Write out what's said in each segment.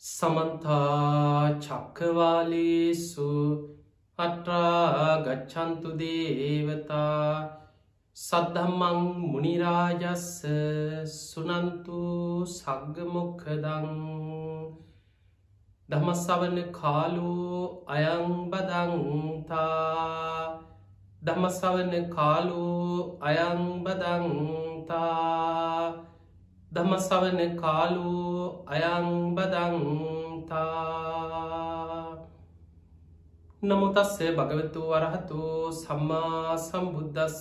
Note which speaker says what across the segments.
Speaker 1: සමන්තා චක්කවාලේසු අට්‍රාගච්චන්තු දේවතා සද්ධම්මං මුනිරාජස්ස සුනන්තු සග්ගමොක්කදං දමසවන කාලු අයංබදංතා දමසවන කාලු අයංබදංතා දමසවන කාලු අයංබදංතා නමුතස්සේ භගවතු වරහතු සම්මා සම්බුද්ධස්ස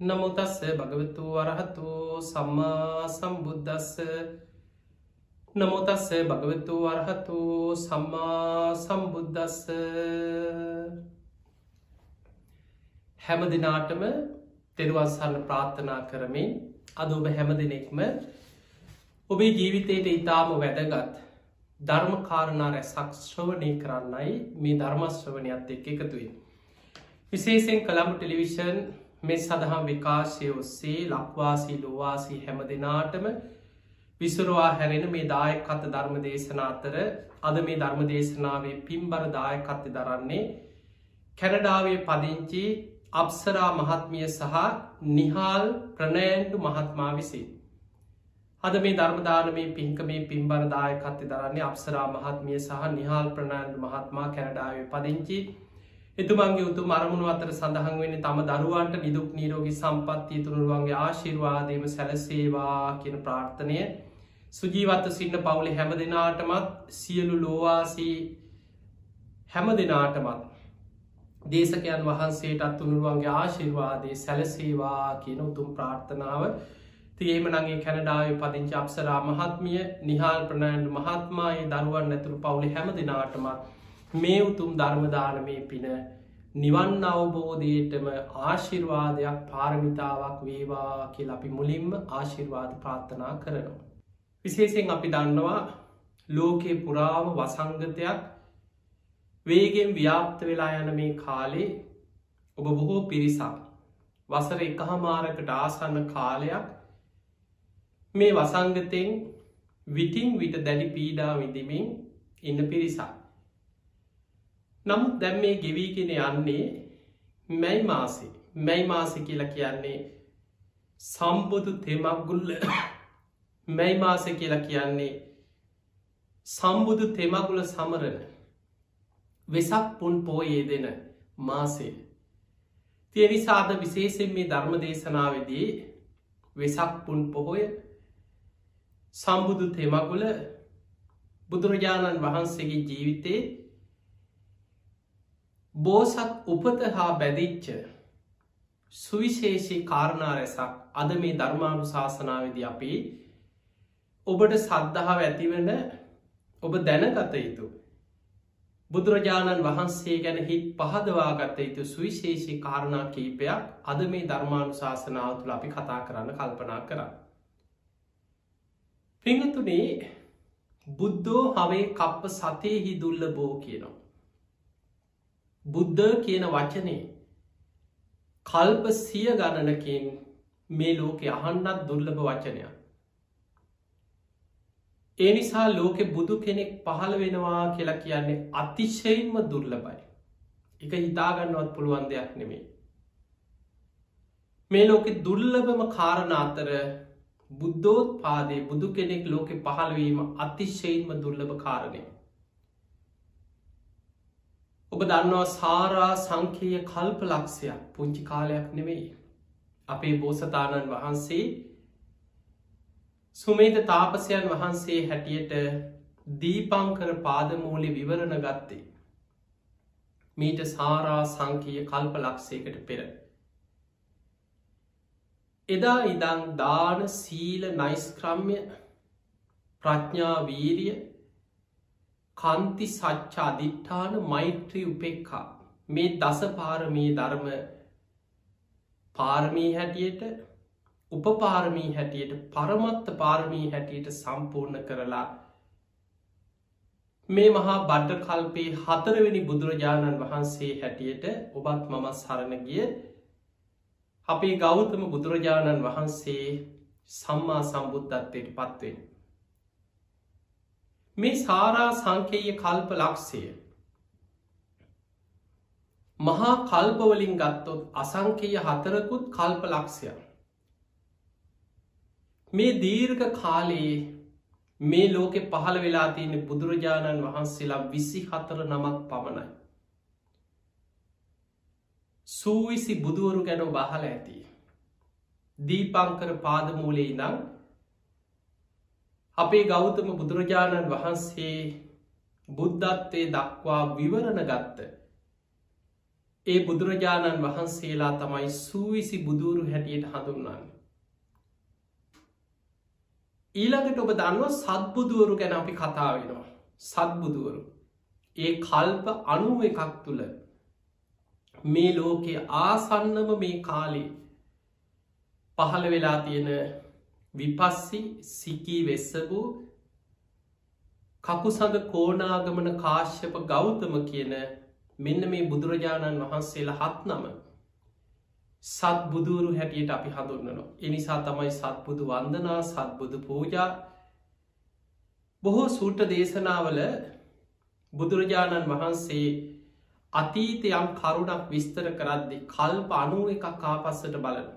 Speaker 1: නමුතස්සේ භගවතු වරහතු සම්මා සම්බුද්ධස්ස නමුතස්සේ භගවතු වරහතු සම්මා සම්බුද්ධස්ස හැම දිනාටම තෙරුවන්සන්න ප්‍රාර්ථනා කරමින් අද ඔබ හැම දෙනෙක්ම ඔබේ ජීවිතයට ඉතාම වැදගත් ධර්මකාරණා රැසක් ශ්‍රවණය කරන්නයි මේ ධර්මශ්‍රවනයත් එක් එකතුයි. විශේෂෙන් කළම්ම ටෙලිවිෂන් මේ සඳහම් විකාශය ඔස්සේ ලක්වාසී ලොවාසී හැම දෙනාටම විසුරවා හැරෙන මේ දායකත්ත ධර්ම දේශන අතර අද මේ ධර්ම දේශනාවේ පින්බර දායකත්ති දරන්නේ කැනඩාවේ පදිංචි අප්සරා මහත්මිය සහ නිහාල් ප්‍රණෑන්ඩු මහත්මා විසින්. අද මේ ධර්මදානමේ පින්ක මේ පින්බරදායකත්ති දරන්නේ අප්සරා මහත්මිය සහ නිහාල් ප්‍රණෑන්ඩු මහත්මා කැනඩාවේ පදිංචි. එතුමන්ගේ උතු මරමුණු අතර සඳහන් වෙන තම දරුවන්ට නිදුක් නීරෝගි සම්පත්තිය තුළුවන්ගේ ආශිර්වාදයම සැලසේවා කියන ප්‍රාර්ථනය. සුජීවත්ත සින්න පවුලි හැම දෙනාටමත් සියලු ලෝවාසී හැම දෙනාටමත් දේශකයන් වහන්සේටත් උනුරුවන්ගේ ආශිර්වාදය සැලසේවා කියන උතුම් ප්‍රාර්ථනාව තියේම නගේ කැනඩාව පදිංච අපසරා මහත්මිය නිහාල් ප්‍රණෑන්ඩ මහත්මායේ දරුවන් නැතුරු පවුලි හැම දෙනාටම මේ උතුම් ධර්මදානමේ පින නිවන් අවබෝධයටම ආශිර්වාදයක් පාරමිතාවක් වේවා කියල අපි මුලින්ම ආශිර්වාද ප්‍රාර්ථනා කරනවා. විශේෂෙන් අපි දන්නවා ලෝකයේ පුරාම වසංගතයක් වේගෙන් ව්‍යාප්ත වෙලා යන මේ කාලේ ඔබ බොහෝ පිරිසක් වසර එක හමාරකට ආසන්න කාලයක් මේ වසංගතයෙන් විටින් විට දැඩි පීඩා විඳමින් ඉන්න පිරිසා. නමුත් දැම් මේ ගෙවීගෙන යන්නේ මැයි මාසේ මැයි මාස කියලා කියන්නේ සම්බුදු තෙමක්ගුල්ල මැයි මාස කියලා කියන්නේ සම්බුදු තෙමගුල සමරණ වෙසක් පුන් පෝයේ දෙන මාසේ. තියනිසාද විශේෂෙන් මේ ධර්ම දේශනාවදී වෙසක් පුන් පොහොය සම්බුදු තෙමගුල බුදුරජාණන් වහන්සේගේ ජීවිතේ බෝසත් උපත හා බැදිච්ච සුවිශේෂී කාරණා රැසක් අද මේ ධර්මාණු ශාසනාවද අපි ඔබට සද්ධාව ඇතිවන ඔබ දැනගත යුතු බුදුරජාණන් වහන්සේ ගැන හිත් පහදවාගත්ත යුතු සුවිශේෂී කාරණා කීපයක් අද මේ ධර්මාණු ශාසනාව තුළ අපි කතා කරන්න කල්පනා කර. පිංහතුනේ බුද්ධෝ හවේ කප්ප සතයහි දුල්ල බෝ කියනවා. බුද්ධ කියන වචනේ කල්ප සිය ගණනකින් මේ ලෝකෙ අහන්නත් දුර්ලභ වචනයක්. ඒ නිසා ලෝකෙ බුදු කෙනෙක් පහළ වෙනවා කියලා කියන්නේ අතිශයින්ම දුර්ලබයි. එක හිතාගන්නවත් පුළුවන් දෙයක් නෙමේ. මේ ලෝකෙ දුර්ලභම කාරණ අතර බුද්ධෝත් පාදේ බුදු කෙනෙක් ලෝකෙ පහළවීම අතිශයින්ම දුර්ලභ කාරණය. ඔබ දන්නවා සාරා සංකීය කල්ප ලක්ෂයක් පුංචි කාලයක් නෙවෙයි. අපේ බෝසතාණන් වහන්සේ සුමේද තාපසයන් වහන්සේ හැටියට දීපංකර පාදමූලි විවරණ ගත්තේ. මීට සාරා සංකීය කල්ප ලක්ෂයකට පෙර. එදා ඉදං දාන සීල නයිස්ක්‍රම්ය ප්‍රඥා වීරිය කන්ති සච්චා අධිට්ඨාන මෛත්‍රී උපෙක්කා මේ දස පාරමී ධර්ම පාරමී හැටියට උපපාරමී හැටියට පරමත්ත පාරමී හැටියට සම්පූර්ණ කරලා මේ මහා බඩ්ඩ කල්පේ හතරවෙනි බුදුරජාණන් වහන්සේ හැටියට ඔබත් මම සරණ ගිය අපේ ගෞතම බුදුරජාණන් වහන්සේ සම්මා සම්බුද්ධත්වයට පත්වෙන්. මේ සාරා සංකේය කල්ප ලක්ෂය මහා කල්පවලින් ගත්තොත් අසංකේය හතරකුත් කල්ප ලක්ෂය මේ දීර්ඝ කාලයේ මේ ලෝකෙ පහළ වෙලා තියෙන බුදුරජාණන් වහන්සේලා විසි හතර නමක් පමණයි. සූවිසි බුදුවරු ගැන බහල ඇති. දීපංකර පාදමූලේ ඉදං අපේ ගෞතම බුදුරජාණන් වහන්සේ බුද්ධත්වය දක්වා විවරණ ගත්ත. ඒ බුදුරජාණන් වහන්සේලා තමයි සූවිසි බුදුරු හැටියට හඳුන්වන්න. ඊළඟට ඔබ දන්නවා සත්බුදුවරු ගැන අපි කතා වෙනවා. සත්බුදුවරු. ඒ කල්ප අනුව එකක් තුළ මේ ලෝකයේ ආසන්නම මේ කාලේ පහළ වෙලා තියෙන විපස්සි සිකී වෙස්සබූ කකුසඳ කෝනාගමන කාශ්‍යප ගෞතම කියන මෙන්න මේ බුදුරජාණන් වහන්සේලා හත් නම සත් බුදුරු හැටියට අපි හඳුන්නනවා. එනිසා තමයි සත්බුදු වන්දනා සත්බුදු පූජා බොහෝ සූට දේශනාවල බුදුරජාණන් වහන්සේ අතීතයම් කරුණක් විස්තර කරද්දි කල්ප අනුව එකක් ආපස්සට බලන.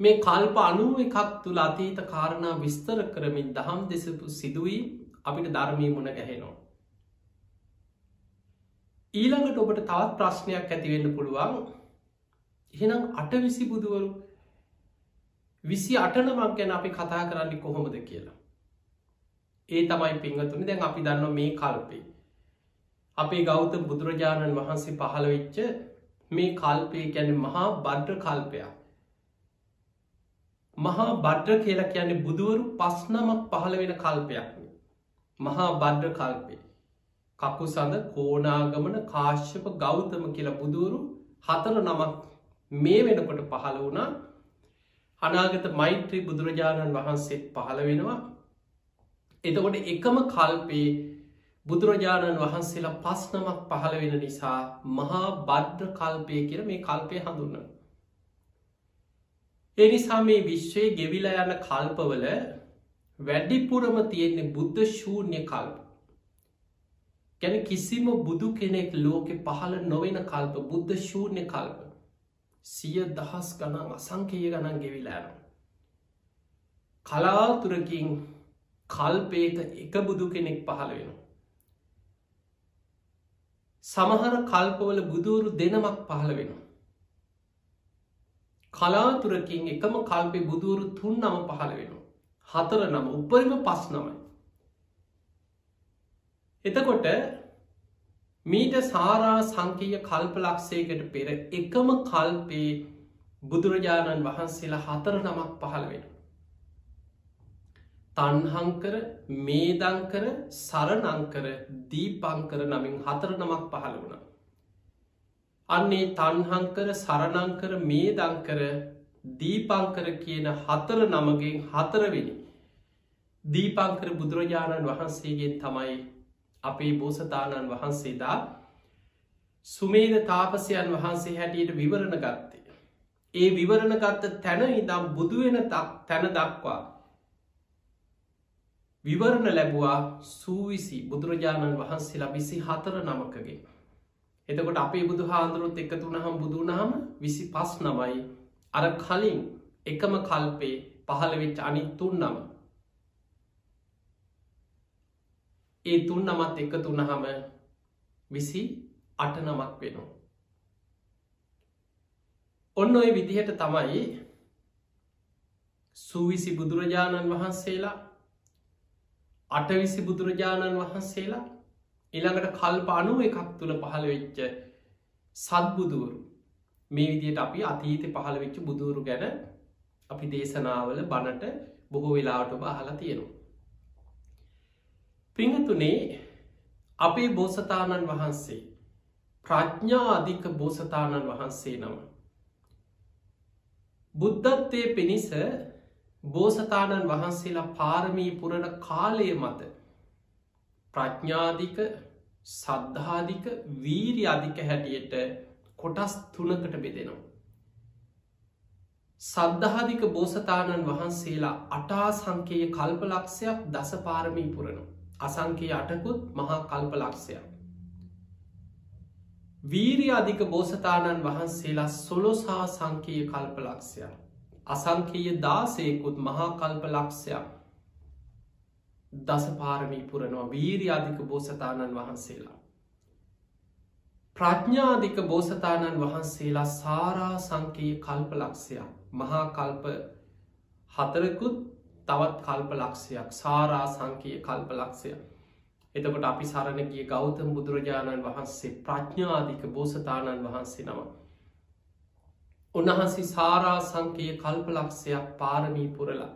Speaker 1: මේ කල්ප අනුව එකක් තුළ අතීත කාරණා විස්තර කරමින් දහම් දෙසපු සිදුවී අපිට ධර්මී මුණ ගැහෙනවා. ඊළඟට ඔබට තවත් ප්‍රශ්නයක් ඇතිවෙන්න පුළුවන් එහෙනම් අට විසි බුදුවරු විසි අටනමක් ගැන අපි කතා කරන්නේ කොහොමද කියලා. ඒ තමයි පිංහතුනි දැන් අපි දන්න මේ කල්පේ. අපේ ගෞත බුදුරජාණන් වහන්සේ පහළ වෙච්ච මේ කල්පය ගැන මහා බඩ්්‍ර කල්පයක්. මහා බඩ්්‍ර කියලා කියන්නේ බුදුවරු පස්නමක් පහළ වෙන කල්පයක්න. මහා බඩ්්‍ර කල්පේ. කකු සඳ කෝනාගමන කාශ්‍යප ගෞතම කියලා බුදුවරු හතර නමක් මේ වෙනකොට පහළ වුණා අනාගත මෛත්‍රී බුදුරජාණන් වහන්සේත් පහළ වෙනවා එතකොට එකම කල්පේ බුදුරජාණන් වහන්සේලා පස් නමක් පහළ වෙන නිසා මහා බද්ධ කල්පය කියර මේ කල්පය හඳුන්න. එනිසා මේ විශ්වය ගෙවිලා යන කල්පවල වැඩිපුරම තියෙන්නේ බුද්ධ ශූර්ණය කල්ප. ගැන කිසිම බුදු කෙනෙක් ලෝකෙ පහළ නොවෙන කල්ප බුද්ධ ශූර්ණය කල්ප. සිය දහස් ගණන් අසංකය ගණන් ගෙවිලාන. කලාතුරකින් කල්පේක එක බුදු කෙනෙක් පහළ වෙන. සමහර කල්පවල බුදුවරු දෙනමක් පහළ වෙන. කලාතුරකින් එකම කල්පය බුදුවරු තුන් නම පහළ වෙන. හතර නම උපරිම පස් නමයි. එතකොට මීට සාරා සංකීය කල්පලක්ෂයකට පෙර එකම කල්පේ බුදුරජාණන් වහන්සේලා හතර නමක් පහළ වෙන. තන්හංකර මේදංකර සරනංකර දීපංකර නමින් හතර නමක් පහළ වුණ. අන්නේ තන්හංකර සරණංකර මේදංකර දීපංකර කියන හතර නමගෙන් හතරවෙනි. දීපංකර බුදුරජාණන් වහන්සේගෙන් තමයි අපේ බෝසතාණන් වහන්සේදා සුමේද තාපසයන් වහන්සේ හැටියට විවරණ ගත්තේ. ඒ විවරණ ගත්ත තැන ඉදම් බුදුවෙන තැන දක්වා. විවරණ ලැබවා සූවිසි බුදුරජාණන් වහන්සේලා විසි හතර නමකගේ. එතකොට අපේ බුදු හාන්දුරුත් එක තුනහම් බුදුනහම විසි පස් නමයි අර කලින් එකම කල්පේ පහළවෙච් අනි තුන් නම ඒ තුන් නමත් එක තුන්නහම විසි අට නමක් වෙනවා. ඔන්න ඔය විදිහට තමයි සූවිසි බුදුරජාණන් වහන්සේලා අටවිසි බුදුරජාණන් වහන්සේලා ඉළඟට කල්ප අනුව එකක් තුළ පහළ වෙච්ච සත්බුදුවරු මේ විදියට අපි අතීත පහළ වෙච්ච බුදුරු ගැන අපි දේශනාවල බණට බොහෝ වෙලාවට බහලා තියෙනවා. පිඟතුනේ අපේ බෝසතාණන් වහන්සේ ප්‍රඥා අධික බෝසතාණන් වහන්සේ නම. බුද්ධත්වය පිණිස බෝසතාණන් වහන්සේලා පාරමී පුරණ කාලය මත ප්‍රඥාධික සද්ධාධික වීරි අධික හැටියට කොටස් තුනකට බෙදෙනවා. සද්ධාධික බෝසතාණන් වහන්සේලා අටා සංකයේ කල්පලක්ෂයක් දස පාරමී පුරණු. අසංකයේ අටකුත් මහා කල්පලක්ෂයක්. වීරි අධික බෝසතාණන් වහන්සේලා සොලොසා සංකයේ කල්පලක්ෂයක්. අසංකයේ දාසයකුත් මහා කල්පලක්ෂයක් දස පාරමී පුරනවා වීරි අධික බෝසතාණන් වහන්සේලා. ප්‍රඥාධික බෝසතාණන් වහන්සේලා සාරා සංකයේ කල්පලක්ෂයක් මහා කල්ප හතරකුත් තවත් කල්ප ලක්ෂයක්. සාරා සංකයේ කල්ප ලක්ෂය එතකොට අපි සරණගිය ගෞතම බුදුරජාණන් වහන්සේ ප්‍රඥාධික බෝසතාණන් වහන්සේ නම උන්වහන්සේ සාරා සංකයේ කල්ප ලක්ෂයක් පාරමී පුරලා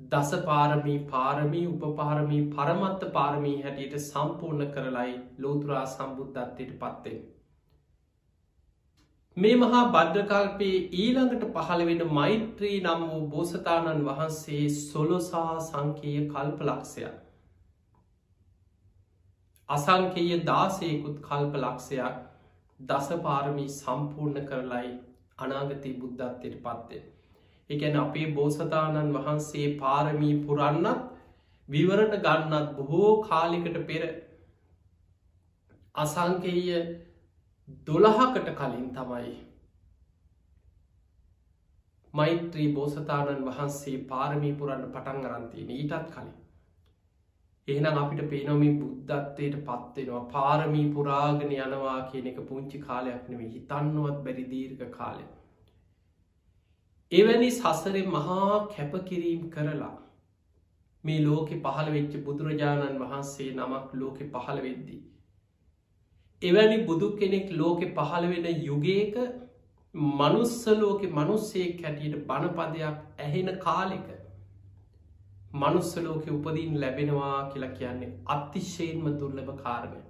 Speaker 1: දස පාරමී පාරමී උපපාරමී පරමත්ත පාරමී හැටියට සම්පූර්ණ කරලයි ලෝතුරා සම්බුද්ධත්වයට පත්වෙන් මේ මහා බද්ධකල්පයේ ඊළඟට පහළ වෙන මෛත්‍රී නම් වූ බෝසතාණන් වහන්සේ සොලොසා සංකීය කල්ප ලක්ෂයක්. අසංකයේ දාසයකුත් කල්ප ලක්ෂයක් දසපාරමී සම්පූර්ණ කරලයි අනාගතී බුද්ධත්වයට පත්වේ. එකැන අපේ බෝසතාණන් වහන්සේ පාරමී පුරන්නත් විවරණ ගන්නත් බොහෝ කාලිකට පෙර අසංකයේ දොළහකට කලින් තමයි මෛත්‍රී බෝසතාණන් වහන්සේ පාරමී පුරන්න පටන් අරන්තියන ඊටත් කලින් එහනම් අපිට පේනොමි බුද්ධත්වයට පත්වෙනවා පාරමී පුරාගෙන යනවා කියන එක පුංචි කාලයක් නෙවේ හිතන්නුවත් බැරි දීර්ඝ කාලය එවැනි සසරෙ මහා කැපකිරීම් කරලා මේ ලෝකෙ පහළ වෙච්ච බුදුරජාණන් වහන්සේ නමක් ලෝකෙ පහළ වෙද්දී එවැනි බුදු කෙනෙක් ලෝකෙ පහළ වෙන යුගයක මනුස්සලෝක මනුස්සයෙක් හැටියට බණපදයක් ඇහෙන කාලෙක මනුස්සලෝක උපදීන් ලැබෙනවා කියලා කියන්නේ අතිශයෙන්ම දුර්ලභ කාරණය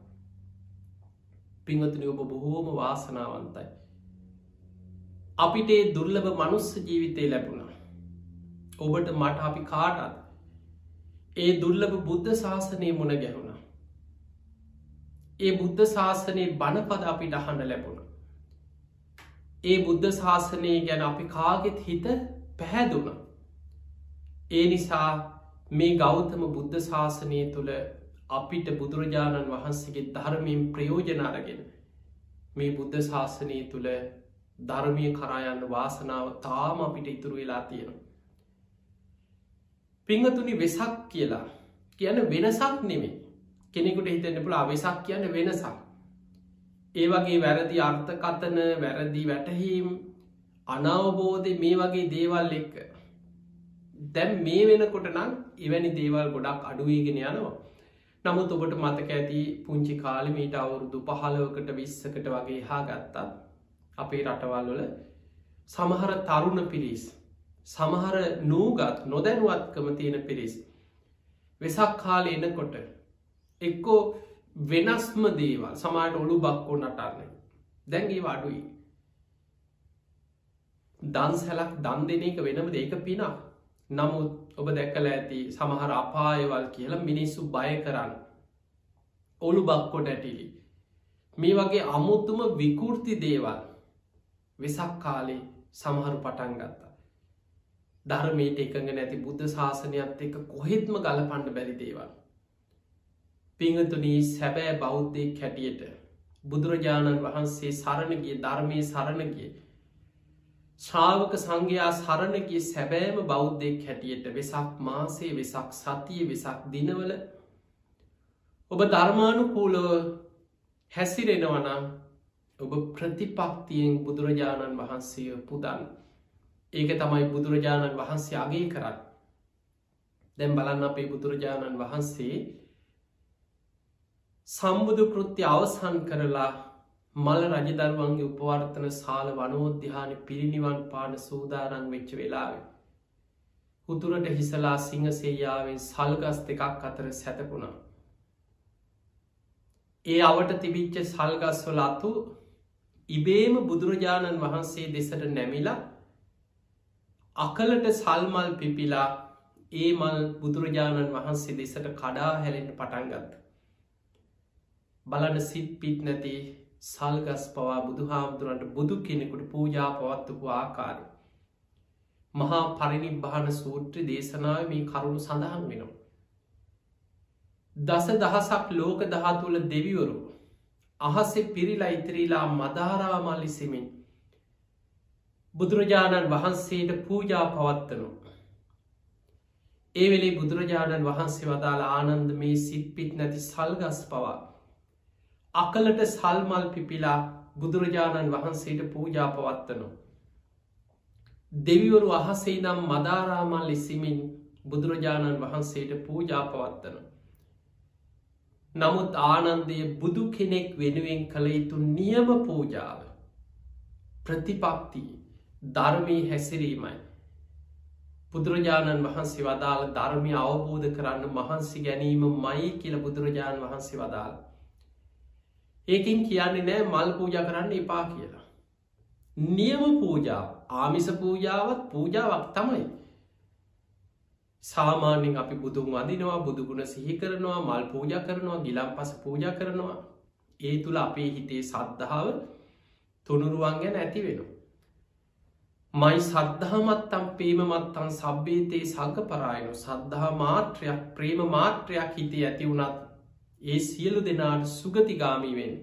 Speaker 1: පිංහතුනි ඔබ බොහෝම වාසනාවන්තයි අපිට දුර්ලභ මනුස්ස ජීවිතය ලැබුණා ඔබට මට අපි කාටත් ඒ දුර්ලභ බුද්ධ ශාසනය මුණ ගැහුණ ඒ බුද්ධ ශාසනයේ බණපද අපිට අහන්න ලැබුණ. ඒ බුද්ධ ශාසනය ගැන අපි කාගෙත් හිත පැහැදුන. ඒ නිසා මේ ගෞතම බුද්ධ ශාසනය තුළ අපිට බුදුරජාණන් වහන්සේගේ ධර්මයෙන් ප්‍රයෝජන අරගෙන මේ බුද්ධ ශාසනය තුළ ධර්මය කරායන්න වාසනාව තාම අපිට ඉතුරු වෙලා තියෙනවා. පිංහතුනි වෙසක් කියලා කියන වෙනසක් නෙමේ කෙනෙකුට හිතන්න පුළ අවෙසක් කියන්න වෙනසක්. ඒ වගේ වැරදි අර්ථකතන වැරදි වැටහීම් අනවබෝධය මේ වගේ දේවල් එක්ක. දැම් මේ වෙනකොට නම් එවැනි දේවල් ගොඩක් අඩුවීගෙන යනවා. නමුත් ඔබට මතක ඇති පුංචි කාලමීට අවුරුදු පහලවකට විස්සකට වගේ හා ගත්තත් අපේ රටවල් වල සමහර තරුණ පිරිස් සමහර නූගත් නොදැනුවත්කම තියෙන පිරිස් වෙසක් කාල එනකොට එක්කෝ වෙනස්ම දේවල් සමාට ඔළු බක්කෝ නටන්න දැන්ගේ වඩුයි දන් සැලක් දන් දෙන එක වෙනම ඒක පිනක්. නමුත් ඔබ දැක්කල ඇති සමහර අපායවල් කියලා මිනිස්සු බය කරන්න. ඔළු බක්කොට ඇටිලි මේ වගේ අමුත්තුම විකෘති දේවල් වෙසක් කාලේ සමහරු පටන් ගත්තා. ධර්මයට එකඟ නැති බුද්ධ ශාසනයත් එක කොහෙත්ම ගල පණ්ඩ බැරි දේවල්. පිංහතුනී සැබෑ බෞද්ධයෙක් හැටියට බුදුරජාණන් වහන්සේ සරණගිය ධර්මය සරණගිය ශ්‍රාවක සංඝයා සරණගිය සැබෑම බෞද්ධයෙක් හැටියට වෙසක් මාසේ වෙසක් සතිය වෙසක් දිනවල ඔබ ධර්මානුකූලව හැසිරෙනවනම් ඔබ ප්‍රතිපක්තියෙන් බුදුරජාණන් වහන්සේ පුදන් ඒක තමයි බුදුරජාණන් වහන්සේ අගේ කරන්න. දැම් බලන්න අපේ බුදුරජාණන් වහන්සේ සම්බුදු කෘත්‍ය අවසන් කරලා මල රජදරුවන්ගේ උපවර්තන සාල වනෝද්‍යාන පිරිනිවන් පාන සූදාරං වෙච්ච වෙලාවේ. උතුරට හිසලා සිංහසේයාවෙන් සල්ගස් දෙකක් අතර සැතපුුණා. ඒ අවට තිබිච්ච සල්ගස්වල අතු ඉබේම බුදුරජාණන් වහන්සේ දෙසට නැමිලා අකලට සල්මල් පිපිලා ඒ මල් බුදුරජාණන් වහන්සේ දෙසට කඩා හැලෙන්ට පටන්ගත්ත. බලන සිත් පිත් නැති සල්ගස් පවා බුදු හාමුදුරන්ට බුදු කෙනෙකුට පූජා පවත්තුපු ආකාරය. මහා පරිනිබ්භාන සූත්‍ර දේශනාව මේ කරුණු සඳහන් වෙනවා. දස දහසක් ලෝක දහතුළ දෙවිවරු අහසේ පිරිලා ඉතිරීලා මදාරාමල්ලිසිමින් බුදුරජාණන් වහන්සේට පූජා පවත්වනු. ඒ වෙලේ බුදුරජාණන් වහන්සේ වදාළ ආනන්ද මේ සිත්පිත් නැති සල්ගස් පවා. අකලට සල්මල් පිපිලා බුදුරජාණන් වහන්සේට පූජා පවත්වනු. දෙවිවරු අහසේ නම් මදාරාමල් ලිසිමින් බුදුරජාණන් වහන්සේට පූජා පවත්වන. නමුත් ආනන්දය බුදු කෙනෙක් වෙනුවෙන් කළ යුතු නියම පූජාව ප්‍රතිපක්ති ධර්මී හැසිරීමයි. බුදුරජාණන් වහන්සේ වදාළ ධර්මය අවබෝධ කරන්න මහන්සි ගැනීම මයි කියල බුදුරජාණන් වහන්සේ වදාළ. ඒකින් කියන්නේ නෑ මල් පූජ කරන්න එපා කියලා. නියම පූජාව ආමිස පූජාවත් පූජාවක් තමයි. සාමාන්‍යෙන් අපි බුදුන් වදිනවා බුදුගුණ සිහි කරනවා මල් පූජ කරනවා ගිලම් පස පූජ කරනවා ඒ තුළ අපේ හිතේ සද්ධාව තුනුරුවන් ගැන ඇති වෙනවා. මයි සද්ධහමත්තම් පේමමත්තන් සබ්බේතයේ සග පරායනු සද්ධහා මාත්‍රයක් ප්‍රේම මාත්‍රයක් හිතේ ඇති වුණත් ඒ සියලු දෙනාට සුගතිගාමීවෙන්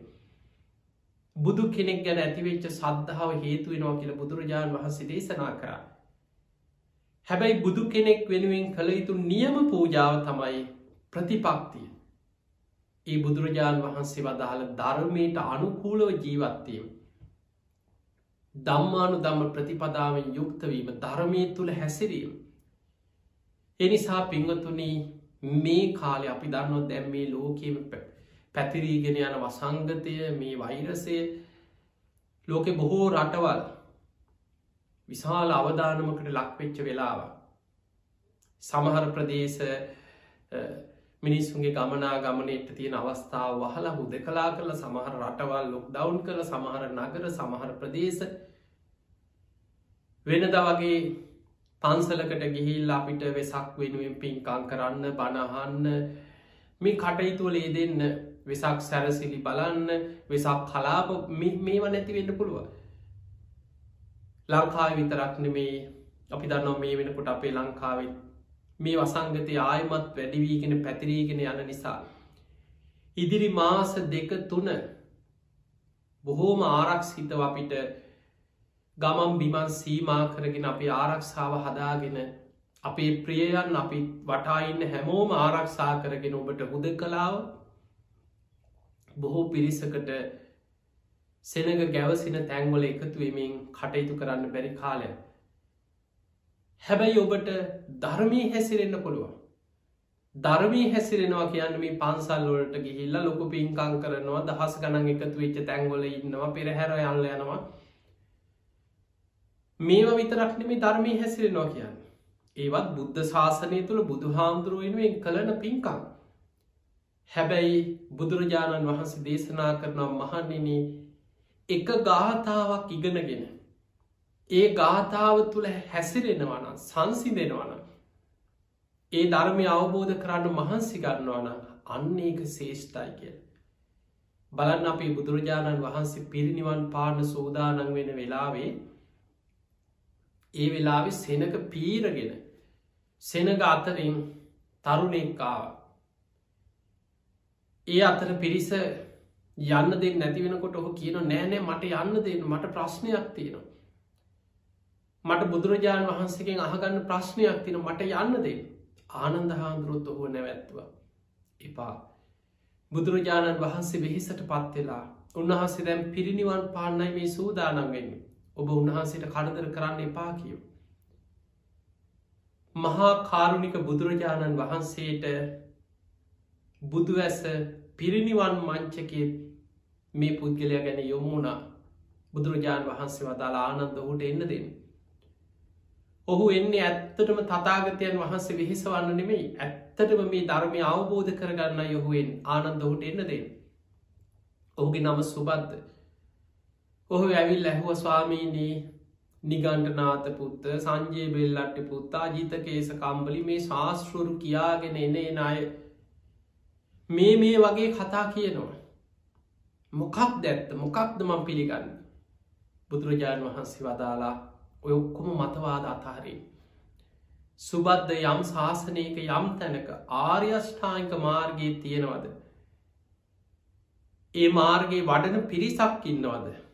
Speaker 1: බුදු කෙනෙක් ගැන ඇතිවෙච්ච සද්ධාව හේතුවෙනවා කියල බුදුරජාණන් වහන්සේ දේශනා කරා. හැබැයි බුදු කෙනෙක් වෙනුවෙන් කළ යුතු නියම පූජාව තමයි ප්‍රතිපක්තිය. ඒ බුදුරජාණන් වහන්සේ වදාළ ධර්මයට අනුකූලව ජීවත්වීම. දම්මානු දම්ම ප්‍රතිපදාවෙන් යුක්තවීම ධර්මය තුළ හැසිරීම. එනිසා පිංගතුනී මේ කාලෙ අපි දන්නොත් දැම් මේ ලෝකීම පැතිරීගෙන යන වසංගතය මේ වෛරසය ලෝකෙ බොහෝ රටවල් විශාල අවධානමකට ලක්වෙච්ච වෙලාව සමහර ප්‍රදේශ මිනිස්සුන්ගේ ගමනා ගමනට තියෙන අවස්ථාව වහලා හුද කලා කරල සමහර රටවල් ලොක් ඩවන්් කළ සමහර නගර සමහර ප්‍රදේශ වෙනද වගේ පන්සලකට ගිහිල් අපිට වෙසක් වෙනුවෙන් පින්කං කරන්න බණහන්න මේ කටයුතුවලේ දෙන්න වෙසක් සැරසිලි බලන්න වෙසක් කලාප මේව නැති වෙන්න පුළුව ලංකාව විතරක් නෙමේ අපි දන්නවා මේ වෙනකොට අපේ ලංකාවෙත් මේ වසංගතය ආයමත් වැඩිවීගෙන පැතිරීගෙන යන නිසා. ඉදිරි මාස දෙක තුන බොහෝම ආරක්ෂිතව අපිට ගමම් බිමන් සීමා කරගෙන අපි ආරක්ෂාව හදාගෙන අපේ ප්‍රියයන් අපි වටාඉන්න හැමෝම ආරක්ෂා කරගෙන ඔබට හුද කලාව බොහෝ පිරිසකට සෙනග ගැවසින තැන්වල එකතුවමින් කටයුතු කරන්න බැරි කාලය. හැබැයි ඔබට ධර්මී හැසිරෙන්න්න පුළුවන්. ධර්මී හැසිරෙනවා කියන්න මේ පන්සල්ලොලට ගිහිල්ල ලොකු පින්කං කරනවා දහස් ගනන් එකතු වෙච්ච තැන්ගොල ඉන්නවා පෙරහැර යල්ල යනවා මේවා විතරක්නෙමේ ධර්මී හැසිරෙනවා කියන්න. ඒවත් බුද්ධ ශාසනය තුළ බුදු හාමුදුරුවෙනුවෙන් කළන පින්කං. හැබැයි බුදුරජාණන් වහන්සේ දේශනා කරනවා මහන්නේනේ එක ගාථාවක් ඉගෙනගෙන ඒ ගාථාව තුළ හැසිරෙනවන සංසිදෙනවන ඒ ධර්මය අවබෝධ කරන්න මහන්සි ගන්නවන අන්න ඒක ශේෂ්ඨයි කිය බලන්න අපේ බුදුරජාණන් වහන්සේ පිරිනිවන් පාන සෝදානන් වෙන වෙලාවේ ඒ වෙලාවෙ සෙනක පීරගෙන සෙනග අතරින් තරුණෙක්කාව ඒ අතර පිරිස යන්න දෙ නැතිවෙනකොට ඔහු කියන නෑනෑ මට යන්න දෙන්න මට ප්‍රශ්නයක් තියෙනවා. මට බුදුරජාණන් වහන්සේකෙන් අහගන්න ප්‍රශ්නයක් තින මට යන්න දෙ ආනන්ද හාන්දුරුත් ඔහුව නැවැත්තුව. එපා. බුදුරජාණන් වහන්සේ වෙහිසට පත්වෙලා උන්වහන්සේ දැම් පිරිනිවන් පාන්නයි මේ සූදානම් වෙන්නේ ඔබ උන්වහන්සේට කඩදර කරන්න එපා කියෝ. මහා කාරුණික බුදුරජාණන් වහන්සේට බුදු ඇස පිරිනිවන් මංචකේ මේ පුද්ගලය ගැන යොමුණා බුදුරජාණන් වහන්සේ වදාලා ආනන්ද ඔහුට එන්න දෙන්න. ඔහු එන්නේ ඇත්තටම තතාගතයන් වහන්සේ විහිසවන්න නෙමෙයි ඇත්තටම මේ ධර්මය අවබෝධ කරගන්න යොහුවෙන් ආනන්ද ඔහුට එන්න දෙන්න. ඔහුගේ නම සුබද්ද. ඔහු ඇවිල් ඇහුව ස්වාමීනී නිගන්ටනාත පුත්ත සංජයේ බෙල්ලට්ට පුත්තා ජීතකේස කම්බලි මේ ශාස්තෘරු කියාගෙන එනේ නාය මේ මේ වගේ කතා කියනවා. මොකක් දැත්ත මොකක්ද මං පිළිගන්න බුදුරජාණන් වහන්සේ වදාලා ඔය ඔක්කොම මතවාද අතාරී. සුබද්ධ යම් ශාසනයක යම් තැනක ආර්යෂ්ඨායික මාර්ගයේ තියෙනවද. ඒ මාර්ගයේ වඩන පිරිසක් ඉන්නවද.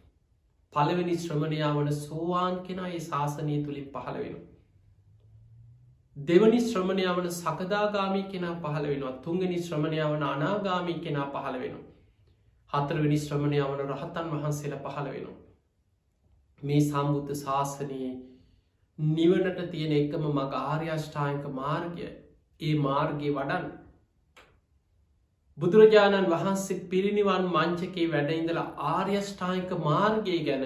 Speaker 1: පළවෙනි ශ්‍රමණයා වන සෝවාන් කෙනා ඒ ශාසනය තුළින් පහළ වෙන. දෙවනි ශ්‍රමණය වන සකදාගාමී කෙනා පහළ වෙනවා තුන්ගනි ශ්‍රමණය වන අනාගාමී කෙනා පහළ වෙනවා. හතරවෙනි ශ්‍රමණය වන රහතන් වහන්සේල පහළ වෙනවා. මේ සම්බුද්ධ ශාසනයේ නිවනට තියෙන එකම මග ආර්යෂ්ඨායක මාර්ගය ඒ මාර්ගය වඩන් බුදුරජාණන් වහන්සේ පිරිනිවන් මංචකේ වැඩඉඳලා ආර්යෂ්ඨායික මාර්ගය ගැන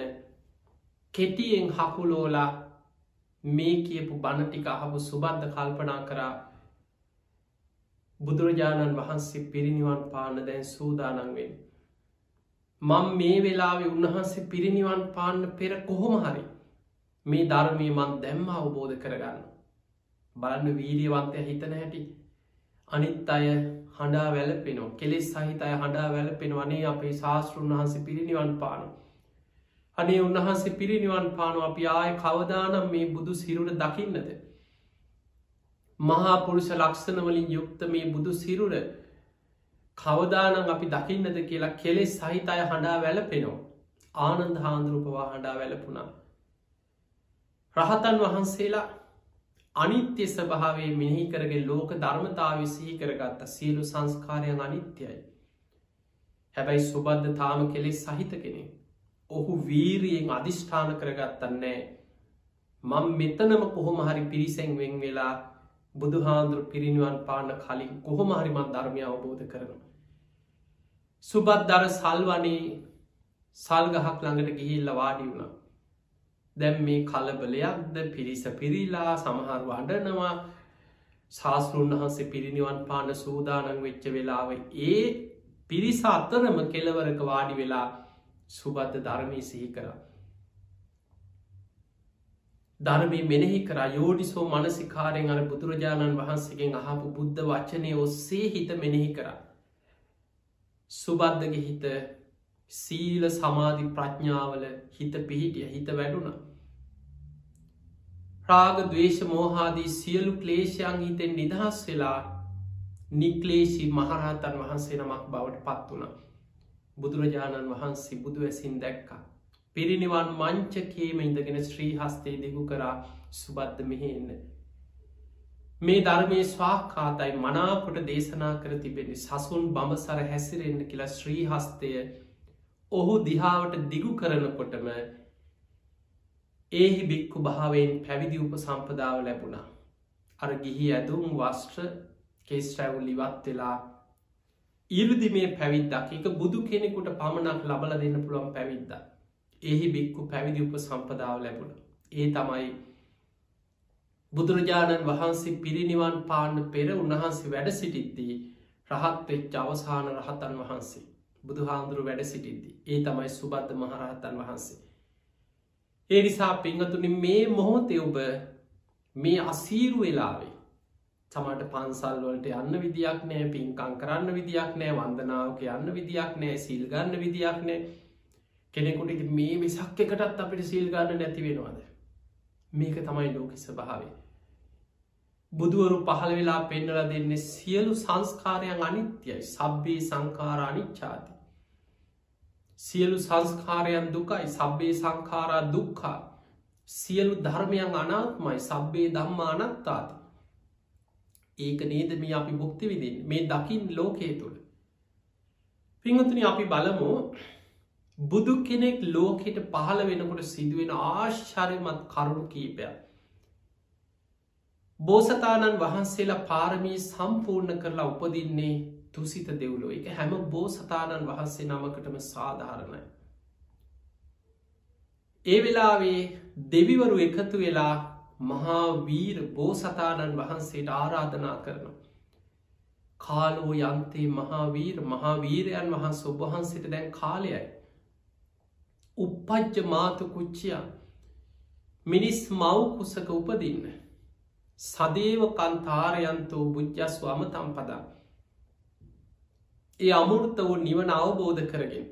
Speaker 1: කෙටියෙන් හකුලෝලා මේ කියපු බණටික අහපු සුබද්ධ කල්පනා කරා බුදුරජාණන් වහන්සේ පිරිනිවන් පාන්න දැන් සූදානන්වෙන්. මං මේ වෙලාවෙ උන්වහන්සේ පිරිනිවන් පාන්න පෙර කොහොම හරි මේ ධර්මය මන් දැම්ම අවබෝධ කරගන්න. බලන්න වීරියවන්තය හිතන හැටි අනිත් අය හඬා වැලපෙනෝ කෙලෙස් සහිත අය හඬා වැලපෙන වනේ අපේ ශාස්තෘන් වහන්සේ පිරිනිවන් පානු. අනේ උන්වහන්සේ පිරිනිවන් පානු අපි ආය කවදානම් මේ බුදු සිරුර දකින්නද. මහා පුරුෂ ලක්ෂණවලින් යුක්ත මේ බුදු සිරුර කවදානම් අපි දකින්නද කියලා කෙලෙස් සහිත අය හඬා වැලපෙනෝ ආනන්ද හාන්දුරුපවා හඬා වැලපුුණා. රහතන් වහන්සේලා අනිත්‍ය ස්භාවේ මෙහි කරගේ ලෝක ධර්මතාව සිහි කරගත්ත සියලු සංස්කාරයන් අනිත්‍යයි. හැබැයි සුබද්ධ තාම කෙලෙස් සහිත කෙනෙ. ඔහු වීරියෙන් අධිෂ්ඨාන කරගත්තන්නේ. මං මෙතනම කොහොම හරි පිරිසැන් වෙන් වෙලා බුදුහාන්දුරු පිරිනිවන් පාන්න කලින් කොහොම හරිමත් ධර්මය අවබෝධ කරනවා. සුබත් දර සල්වනේ සල්ගහක් ළඟට ගිහිල්ල වාඩි වුණා. දැම් මේ කලබලයක්ද පිරිස පිරිලා සමහරු අඩනවා ශාස්තෘන් වහන්සේ පිරිනිවන් පාන සූදානන් වෙච්ච වෙලාව ඒ පිරිස අත්තරම කෙලවරක වාඩි වෙලා සුබද්ධ ධර්මී සිහි කර. ධර්මී මෙනෙහි කර යෝඩිසෝ මනසිකාරයෙන් අර බුදුරජාණන් වහන්සේගෙන් අහපු බුද්ධ වචනය ඔස්සේ හිත මෙනෙහි කර. සුබද්ධගේ හිත සීල සමාධි ප්‍රඥාවල හිත පිහිටිය හිත වැඩුණා. රාග දවේශ මෝහාදී සියලු ක්ලේෂයන් හිතෙන් නිදහස් වෙලා නික්ලේෂී මහරහතන් වහන්සේ නමක් බවට පත් වුණ. බුදුරජාණන් වහන්සේ බුදු ඇසින් දැක්කා. පිරිනිවන් මංචකේම ඉඳගෙන ශ්‍රී හස්තේ දෙගු කරා සුබද්ධ මෙහෙන්න. මේ ධර්මය ස්වාකාතයි මනාකොට දේශනා කර තිබෙන සසුන් බඹසර හැසිරෙන්න්න කියලා ශ්‍රී හස්තය ඔහු දිහාවට දිගු කරනකොටම ඒහි බික්කු භාවෙන් පැවිදි උප සම්පදාව ලැබුණා. අර ගිහි ඇදුම් වස්ට්‍ර කෙස්ටැවුල් ඉවත් වෙලා ඉරදි මේ පැවිද්දක් එක බුදු කෙනෙකුට පමණක් ලබල දෙන්න පුළුවන් පැවිද්ද. එහි බික්කු පැවිදි උප සම්පදාව ලැබුණ. ඒ තමයි බුදුරජාණන් වහන්සේ පිරිනිවන් පාන්න පෙර උන්වහන්සේ වැඩ සිටිද්දී රහත් වෙච්ච අවසාන රහතන් වහන්සේ බුදුහාන්දුරු වැඩ සිටිද්දී ඒ තමයි සුබද්ධ මහරහතන් වහන්සේ. ඒ නිසා පිංහතුනි මේ මොහොතේ ඔබ මේ අසීරු වෙලාවේ තමට පන්සල්වලට යන්න විදියක් නෑ පින්කං කරන්න විදියක් නෑ වන්දනාවක යන්න විදියක් නෑ සිල්ගන්න විදියක් නෑ කෙනෙකුට මේ විසක් එකටත් අපිට සිල්ගන්න නැති වෙනවාද? මේක තමයි ලෝකිස භාවේ බුදුවරු පහළ වෙලා පෙන්නල දෙන්නේ සියලු සංස්කාරයන් අනිත්‍යයි. සබ්බේ සංකාර අනිච්චාති සියලු සංස්කාරයන් දුකයි සබ්බේ සංකාරා දුක්කා සියලු ධර්මයන් අනාත්මයි සබ්බේ දම්මා අනත්තාති ඒක නේදම අපි බුක්ති විදින් මේ දකිින් ලෝකයේ තුළ. පිංහතුනි අපි බලමු බුදු කෙනෙක් ලෝකෙට පහළ වෙනකොට සිදුවෙන ආශ්චරයමත් කරුණු කීපයක්. බෝසතාණන් වහන්සේලා පාරමී සම්පූර්ණ කරලා උපදින්නේ තුසිත දෙව්ලෝ එක හැම බෝසතාණන් වහන්සේ නමකටම සාධාරණයි. ඒ වෙලාවේ දෙවිවරු එකතු වෙලා මහාවීර බෝසතාණන් වහන්සේට ආරාධනා කරනවා. කාලෝ යන්තේ මහාවීර මහාවීරයන් වහන්ස ඔබහන්සිට දැන් කාලයයි. උපපජ්ජ මාතු කුච්චියා මිනිස් මව්කුසක උපදින්න. සදේව කන්තාරයන්තෝ බුද්ධස්ව අමතම් පදා ඒ අමුෘත වූ නිවන අවබෝධ කරගෙන.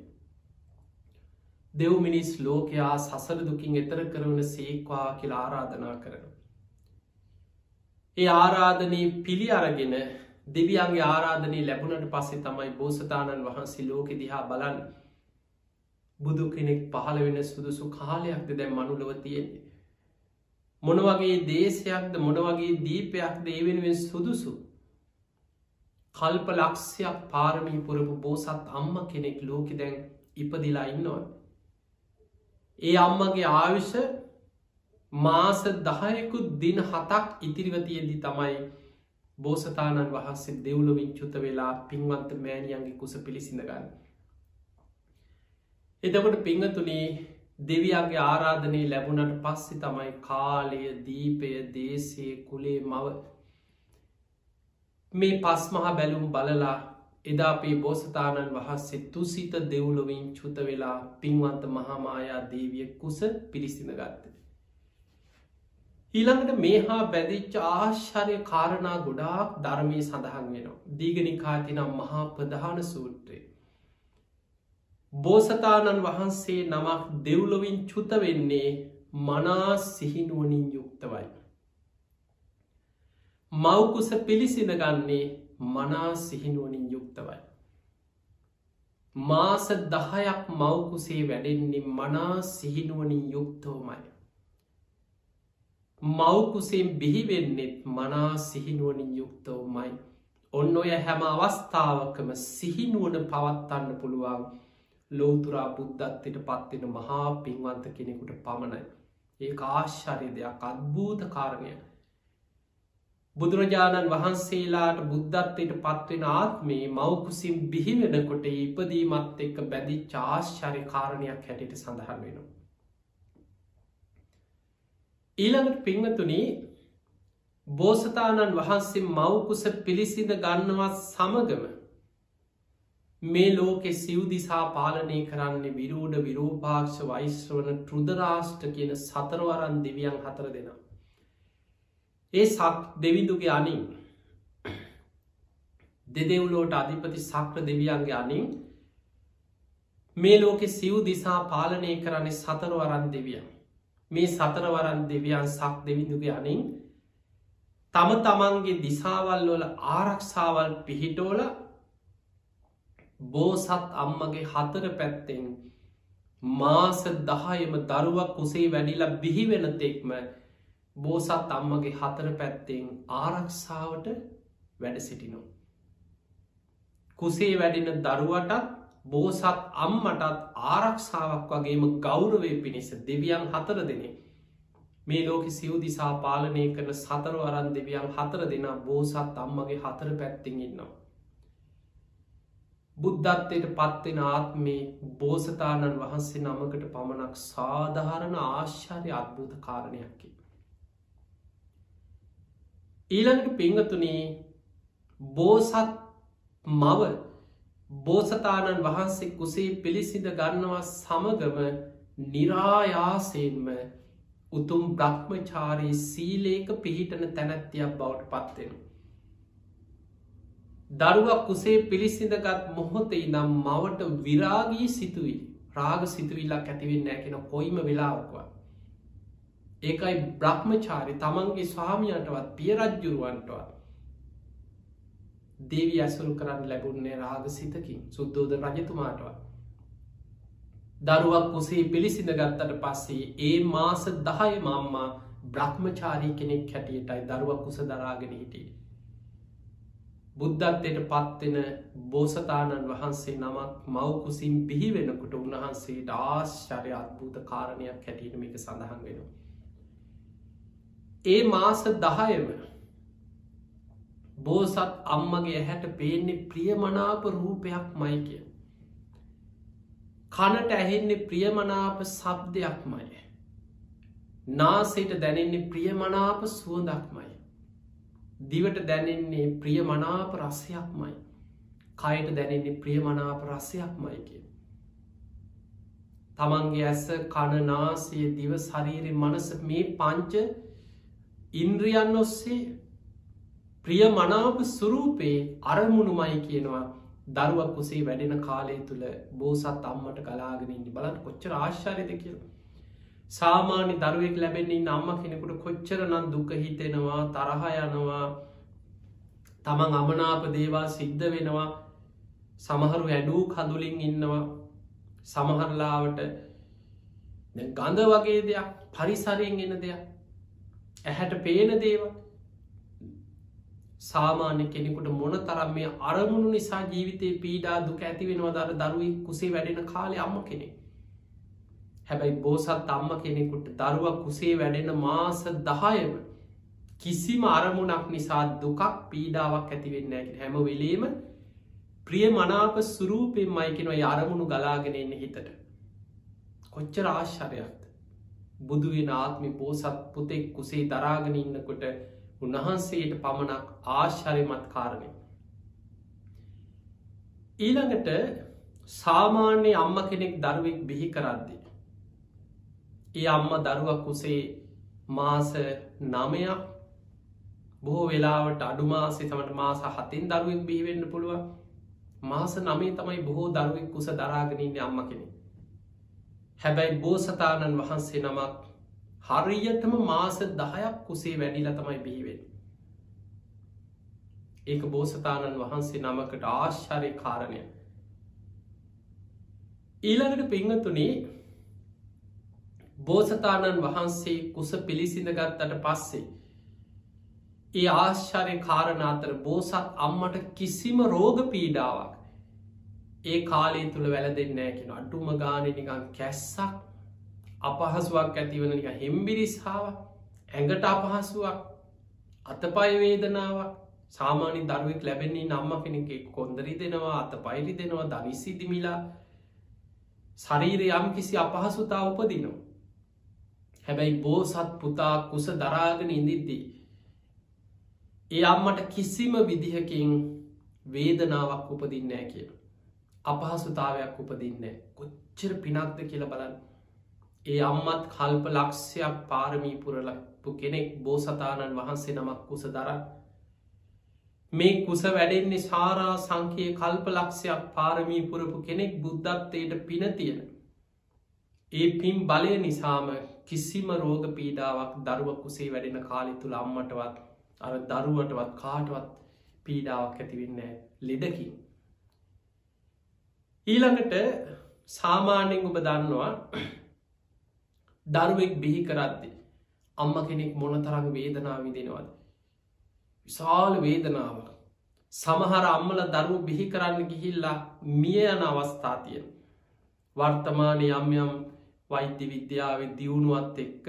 Speaker 1: දෙව් මිනිස් ලෝකයා සසර දුකින් එතර කරවන සේක්වා කියලා ආරාධනා කරන. ඒ ආරාධනී පිළි අරගෙන දෙවියන්ගේ ආරාධනී ලැබුණට පස්සේ තමයි බෝසතාණන් වහන්සේ ලෝකෙ දිහා බලන්න බුදු කෙනෙක් පහළ වෙන සුදුසු කාලයක්ද දැම් මනුලව තියෙන්නේ. මොනවගේ දේශයක්ද මොනවගේ දීපයක්ද ඒ වෙනුවෙන් සුදුසු කල්ප ලක්ෂයක් පාරමී පුරපු බෝසත් අම්ම කෙනෙක් ලෝකෙ දැන් ඉපදිලා ඉන්නවා. ඒ අම්මගේ ආවිෂ මාස දහයකුත් දින හතක් ඉතිරිවතියදී තමයි බෝසතාණන් වහන්සේ දෙව්ලොවින් චුත වෙලා පින්වන්ත මෑණියන්ගේ කුස පිළිසිඳ ගන්න. එතකොට පිංහතුනේ දෙවියන්ගේ ආරාධනය ලැබුණට පස්සෙ තමයි කාලය දීපය දේශය කුලේ මව මේ පස් මහා බැලුම් බලලා එදාපේ බෝසතාණන් වහන්සේ තුසිත දෙව්ලොවින් චුත වෙලා පින්වන්ත මහාමායා දේවිය කුස පිරිසිඳ ගත්ත. ඊළඟට මේ හා බැදිච්ච ආශ්චරය කාරණා ගොඩාක් ධර්මය සඳහන් වෙනවා. දීගනිකාතිනම් මහා ප්‍රධාන සූත්‍රය. බෝසතාණන් වහන්සේ නමක් දෙව්ලොවින් චුත වෙන්නේ මනා සිහිනුවනින් යුක්තවයි. මවකුස පිළිසිඳ ගන්නේ මනා සිහිනුවනින් යුක්තවයි. මාස දහයක් මවකුසේ වැඩෙන්නේ මනා සිහිනුවනින් යුක්තෝමයි. මවකුසෙන් බිහිවෙන්නෙත් මනා සිහිනුවනින් යුක්තෝමයි. ඔන්න ඔය හැම අවස්ථාවකම සිහිනුවන පවත්වන්න පුළුවන් ලෝතුරා බුද්ධත්වට පත්වෙන මහා පින්වන්ත කෙනෙකුට පමණයි. ඒ ආශ්චරය දෙයක් අත්භූත කාරණය බුදුරජාණන් වහන්සේලාට බුද්ධත්වයට පත්වෙන ආත්මේ මවකුසින් බිහිවෙනකොට ඉපදීමත් එක්ක බැදි චාශ්චරි කාරණයක් හැටියට සඳහන් වෙනවා. ඊළඟට පිංහතුනි බෝසතාණන් වහන්සේ මවකුස පිළිසිඳ ගන්නවත් සමගම මේ ලෝකෙ සිව්දිසා පාලනය කරන්නේ විරෝඩ විරෝපාක්ෂ වෛශ්‍රවන ටෘදරාෂ්ට කියන සතරවරන් දෙවියන් හතර දෙනා. ඒ සක් දෙවිදුගේ අනින් දෙදෙව්ලෝට අධිපති සක්‍ර දෙවියන්ගේ අනින් මේ ලෝකෙ සිව් දිසා පාලනය කරන්නේ සතරවරන් දෙවියන්. මේ සතරවරන් දෙවියන් සක් දෙවිදුගේ අනින් තම තමන්ගේ දිසාවල් වල ආරක්ෂාවල් පිහිටෝල බෝසත් අම්මගේ හතර පැත්තෙන් මාස දහයම දරුවක් කුසේ වැඩිලා බිහිවෙන තෙක්ම බෝසත් අම්මගේ හතර පැත්තෙන් ආරක්ෂාවට වැඩ සිටිනෝ. කුසේ වැඩෙන දරුවටත් බෝසත් අම්මටත් ආරක්ෂාවක් වගේම ගෞරවය පිණිස දෙවියන් හතර දෙනේ මේ ලෝක සිව් දිසා පාලනය කරන සතර වරන් දෙවියන් හතර දෙනා බෝසත් අම්මගේ හතර පැත්තිෙන් ඉන්නවා. බුද්ධත්වයට පත්වෙන ආත්මේ බෝසතාණන් වහන්සේ නමකට පමණක් සාධාරණ ආශ්චර්ය අත්භූත කාරණයක්කි. ඊළඟට පිංහතුනේ බෝසත් මව බෝසතාණන් වහන්සේ කුසේ පිළිසිඳ ගන්නවා සමගම නිරායාසයෙන්ම උතුම් බ්‍රහ්මචාරී සීලේක පිහිටන තැනැත්තියක් බවට පත්වෙන. දරුවක් කුසේ පිළිසිඳගත් මොහොතේ නම් මවට විරාගී සිතුවයි රාග සිතුවිල්ලක් ඇතිවෙන්න ඇකෙන කොයිම වෙලාවක්වා. ඒකයි බ්‍රහ්මචාරි තමන්ගේ ස්වාමියන්ටවත් පියරජ්ජුරුවන්ටවත් දේවී ඇසුරු කරන්න ලැබුන්නේ රාග සිතකින් සුද්දෝද රජතුමාටවත් දරුවක් කුසේ පිළිසිඳ ගත්තට පස්සේ ඒ මාස දහය මම්මා බ්‍රහ්මචාරී කෙනෙක් හැටියටයි දරුවක් කුස දරාගෙන හිටිය. බුද්ධත්වයට පත්වෙන බෝසතාණන් වහන්සේ නමක් මවකුසින් පිහිවෙනකොට උන්වහන්සේට ආශ්චරය අත්භූත කාරණයක් හැටියට මේක සඳහන් වෙනවා. ඒ මාස දහයම බෝසත් අම්මගේ හැට පේන්නේ ප්‍රියමනාප රූපයක් මයි කිය. කනට ඇහෙන්නේ ප්‍රියමනාප සබ්දයක්මය. නාසේට දැනෙන්නේ ප්‍රියමනාප සුවදක්මයි. දිවට දැනෙන්නේ ප්‍රියමනාප රසයක්මයි. කයට දැනෙන්නේ ප්‍රියමනාප රසයක්මයි කිය. තමන්ගේ ඇස කණනාසය දිව ශරීරය මනස මේ පංච ඉන්ද්‍රියන් ඔස්සේ ප්‍රිය මනාප සුරූපයේ අරමුණුමයි කියනවා. දරුවක් කුසේ වැඩෙන කාලය තුළ බෝසත් අම්මට ගලාගෙනින් බලන් කොච්චර ආශ්චාරයද කියල. සාමාන්‍ය දරුවෙක් ලැබෙන්නේ අම්ම කෙනෙකුට කොච්චර නම් දුක හිතෙනවා තරහ යනවා තමන් අමනාප දේවා සිද්ධ වෙනවා සමහරු ඇඩූ කඳුලින් ඉන්නවා. සමහරලාවට ගඳ වගේ දෙයක් පරිසරයෙන් එන දෙයක්. ඇහැට පේන දේව සාමාන්‍ය කෙනෙකුට මොන තරම් මේ අරමුණු නිසා ජීවිතය පීඩා දුක ඇති වෙනවා දර දරුවයි කුසේ වැඩෙන කාලය අම්ම කෙනෙ හැබැයි බෝසත් අම්ම කෙනෙකුට දරුවක් කුසේ වැඩෙන මාස දහයම කිසිම අරමුණක් නිසා දුකක් පීඩාවක් ඇතිවෙන්න ඇ හැම වෙලේම ප්‍රිය මනාප සුරූපයෙන් මයිකෙනව අරමුණු ගලාගෙන එන්න හිතට. කොච්චර ආශ්චරයක්ද බුදුවෙන ආත්මි පෝසත් පුතෙක් කුසේ දරාගෙන ඉන්නකොට උන්වහන්සේට පමණක් ආශ්චරිමත් කාරණය ඊළඟට සාමාන්‍ය අම්ම කෙනෙක් දරුවෙක් බිහි කරද්දි ඒ අම්ම දරුවක් කුසේ මාස නමයක් බොහෝ වෙලාවට අඩුමාසේ තමට මාස හතින් දරුවෙක් බිහිවෙන්න පුළුවන්. මාස නමේ තමයි බොහෝ දරුවෙක් කුස දරාගෙනන්න අම්ම කෙනෙ හැබැයි බෝසතාණන් වහන්සේ නමක් හරියටම මාස දහයක් කුසේ වැඩිල තමයි බිහිවෙන් ඒක බෝසතාණන් වහන්සේ නමකට ආශ්චරය කාරණය ඊළඟට පිංහතුනේ බෝසතාණන් වහන්සේ කුස පිළිසිඳගත්තට පස්සේ ඒ ආශ්චරය කාරණ අතර බෝසත් අම්මට කිසිම රෝග පීඩාවක් ඒ කාලය තුළ වැල දෙන්නෑ කෙන අඩුම ගාන නිකන් කැස්සක් අපහසුවක් ඇතිවන නික හෙම්බිරිස්හාාව ඇඟට අපහසුවක් අතපය වේදනාවක්. සාමාන්‍ය දරුවෙක් ලැබෙන්නේ නම්ම කෙනෙක් කොන්දරි දෙනවා අත පයිලි දෙනවා දනිසිදිමිලා ශරීරය යම් කිසි අපහසුතා උපදිනවා. හැබැයි බෝසත් පුතා කුස දරාගෙන ඉඳිද්දී ඒ අම්මට කිසිම විදිහකින් වේදනාවක් උපදින්නෑ කියන අපහසුතාවයක් උපදින්න කොච්චර පිනක්ද කියල බලන්න. ඒ අම්මත් කල්ප ලක්ෂයක් පාරමී පුරලපු කෙනෙක් බෝසතාණන් වහන්සේ නමක් කුස දර. මේ කුස වැඩෙන්නේ සාරා සංකයේ කල්ප ලක්ෂයක් පාරමී පුරපු කෙනෙක් බුද්ධත්වයට පින තියෙන. ඒ පින් බලය නිසාම කිසිම රෝග පීඩාවක් දරුව කුසේ වැඩෙන කාලි තුළ අම්මටවත් අර දරුවටවත් කාටවත් පීඩාවක් ඇතිවෙන්න ලෙඩකින්. ඊළඟට සාමාන්‍යෙන් ඔබ දන්නවා දරුවෙක් බිහි කරද්දි අම්ම කෙනෙක් මොන තරඟ වේදනා විදිනවද විශාල වේදනාව සමහර අම්මල දරුව බිහි කරන්න ගිහිල්ලා මිය යන අවස්ථා තියෙන වර්තමානය යම් යම් වෛද්‍ය විද්‍යාව දියුණුවත් එක්ක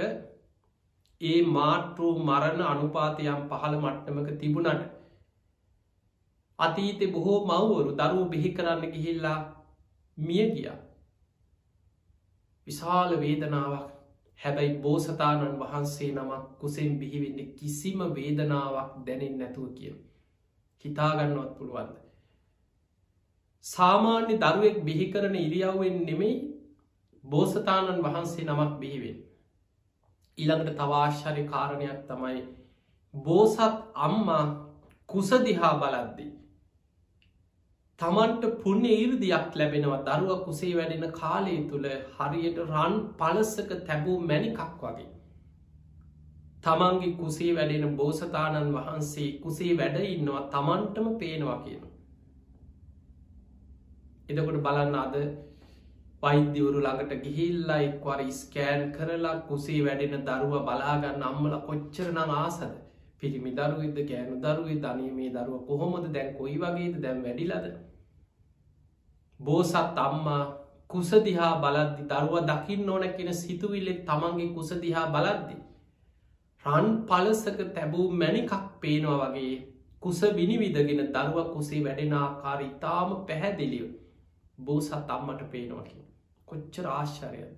Speaker 1: ඒ මාට්‍රූ මරණ අනුපාතයම් පහළ මට්ටමක තිබුණට අතීත බොහෝ මව්වරු දරුව බිහි කරන්න ගිහිල්ලා මිය ගියා විශාල වේදනාවක්. හැබැයි බෝසතාණන් වහන්සේ නමක් කුසෙන් බිහිවෙන්න කිසිම වේදනාවක් දැනෙන් නැතුව කිය හිතාගන්නවත් පුළුවන්ද? සාමාන්‍ය දරුවෙක් බිහි කරන ඉරියව්වෙන් නෙමෙයි බෝසතාණන් වහන්සේ නමක් බිහිවෙන් ඊළඟට තවාශ්චරි කාරණයක් තමයි බෝසත් අම්මා කුසදිහා බලද්දී තමන්ට පුුණ්‍ය ඉරදියක් ලැබෙනවා දරුව කුසේ වැඩෙන කාලය තුළ හරියට රන් පලස්සක තැබූ මැනිකක් වගේ. තමන්ගේ කුසේ වැඩෙන බෝසතාණන් වහන්සේ කුසේ වැඩ ඉන්නවා තමන්ටම පේනවා කියන. එදකොට බලන්න අද වෛද්‍යවරු ළඟට ගිහිල්ලා එක්වර ස්කෑන් කරලා කුසේ වැඩෙන දරුව බලාගන්න අම්මල කොච්චරන ආසද පිරිමි දරුවිද ගෑනු දරුවේ ධනීමේ දරුව කොහොමද දැන් කොයි වගේද දැම් වැඩිලද? බෝසත් අම්මා කුසදිහා බලද්දි දරුව දකිින් ඕන කෙන සිතුවිල්ලෙ තමන්ගේ කුසදිහා බලද්දි රන් පලසක තැබූ මැනිකක් පේනවා වගේ කුස විනිවිදගෙන දරුව කුසේ වැඩෙනාකාර ඉතාම පැහැදිලිව බෝසත් අම්මට පේනවකි කොච්චර ආශ්චරයද.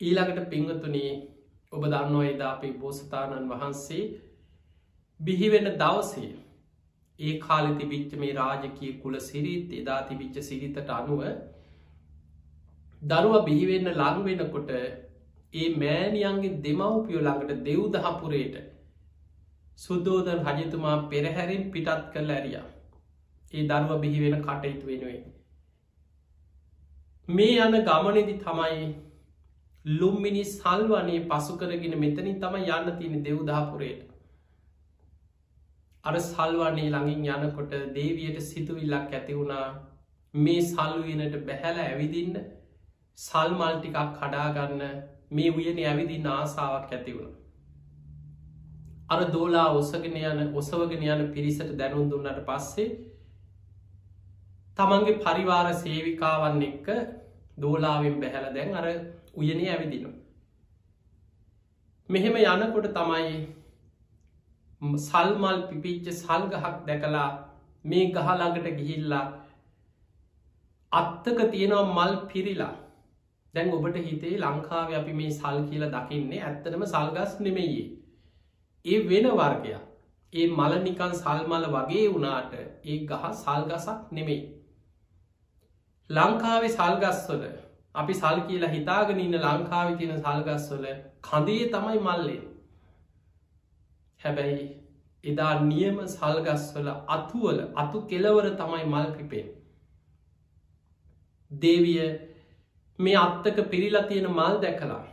Speaker 1: ඊළඟට පිංහතුනේ ඔබ දන්නවා එදා අපේ බෝසතාණන් වහන්සේ බිහිවෙන දවසේ ඒ කාලෙ තිබිච්ච මේ රාජකය කුල සිරිත් එදා තිබිච්ච සිරිතට අනුව දරුව බිහිවෙන්න ලංවෙනකොට ඒ මෑනියන්ගේ දෙමව්පියෝ ළඟට දෙව් දහපුරේට සුද්දෝදන් රජතුමා පෙරහැරින් පිටත් කළ ඇරියා ඒ දරුව බිහිවෙන කටයුතු වෙනුවේ. මේ යන ගමනෙදි තමයි ලුම්මිනි සල්වනේ පසු කරගෙන මෙතනින් තම යන්න තියෙන දෙව්දාපුරයට. අර සල්වන්නේ ළඟින් යනකොට දේවියට සිතුවිල්ලක් ඇති වුණා මේ සල්ුවනට බැහැල ඇවිදින්න සල්මල් ටිකක් කඩාගන්න මේ උයන ඇවිදින්න ආසාාවක් ඇති වුණ. අර දෝලා ඔසගෙන යන ඔසවගෙන යන පිරිසට දැනුම් දුන්නට පස්සේ තමන්ගේ පරිවාර සේවිකාවන් එක්ක දෝලාවෙන් බැහැල දැන් අර උයනේ ඇවිදිනවා. මෙහෙම යනකොට තමයි සල්මල් පිපිච්ච සල්ගහක් දැකලා මේ ගහළඟට ගිහිල්ලා අත්තක තියෙනවා මල් පිරිලා දැන් ඔබට හිතේ ලංකාව අපි මේ සල් කියල දකින්නේ ඇත්තනම සල්ගස් නෙමෙයේ. ඒ වෙන වර්ගයක් ඒ මල නිකන් සල්මල වගේ වුණාට ඒ ගහ සල්ගසක් නෙමෙයි. ලංකාවේ සල්ගස්වල අපි සල් කියලා හිතාගෙන ඉන්න ලංකාවි තියෙන සල්ගස්වල කඳේ තමයි මල්ලේ. හැබැයි එදා නියම සල්ගස්වල අතුවල අතු කෙලවර තමයි මල්කිපෙන්. දේවිය මේ අත්තක පිරිලා තියෙන මල් දැකලා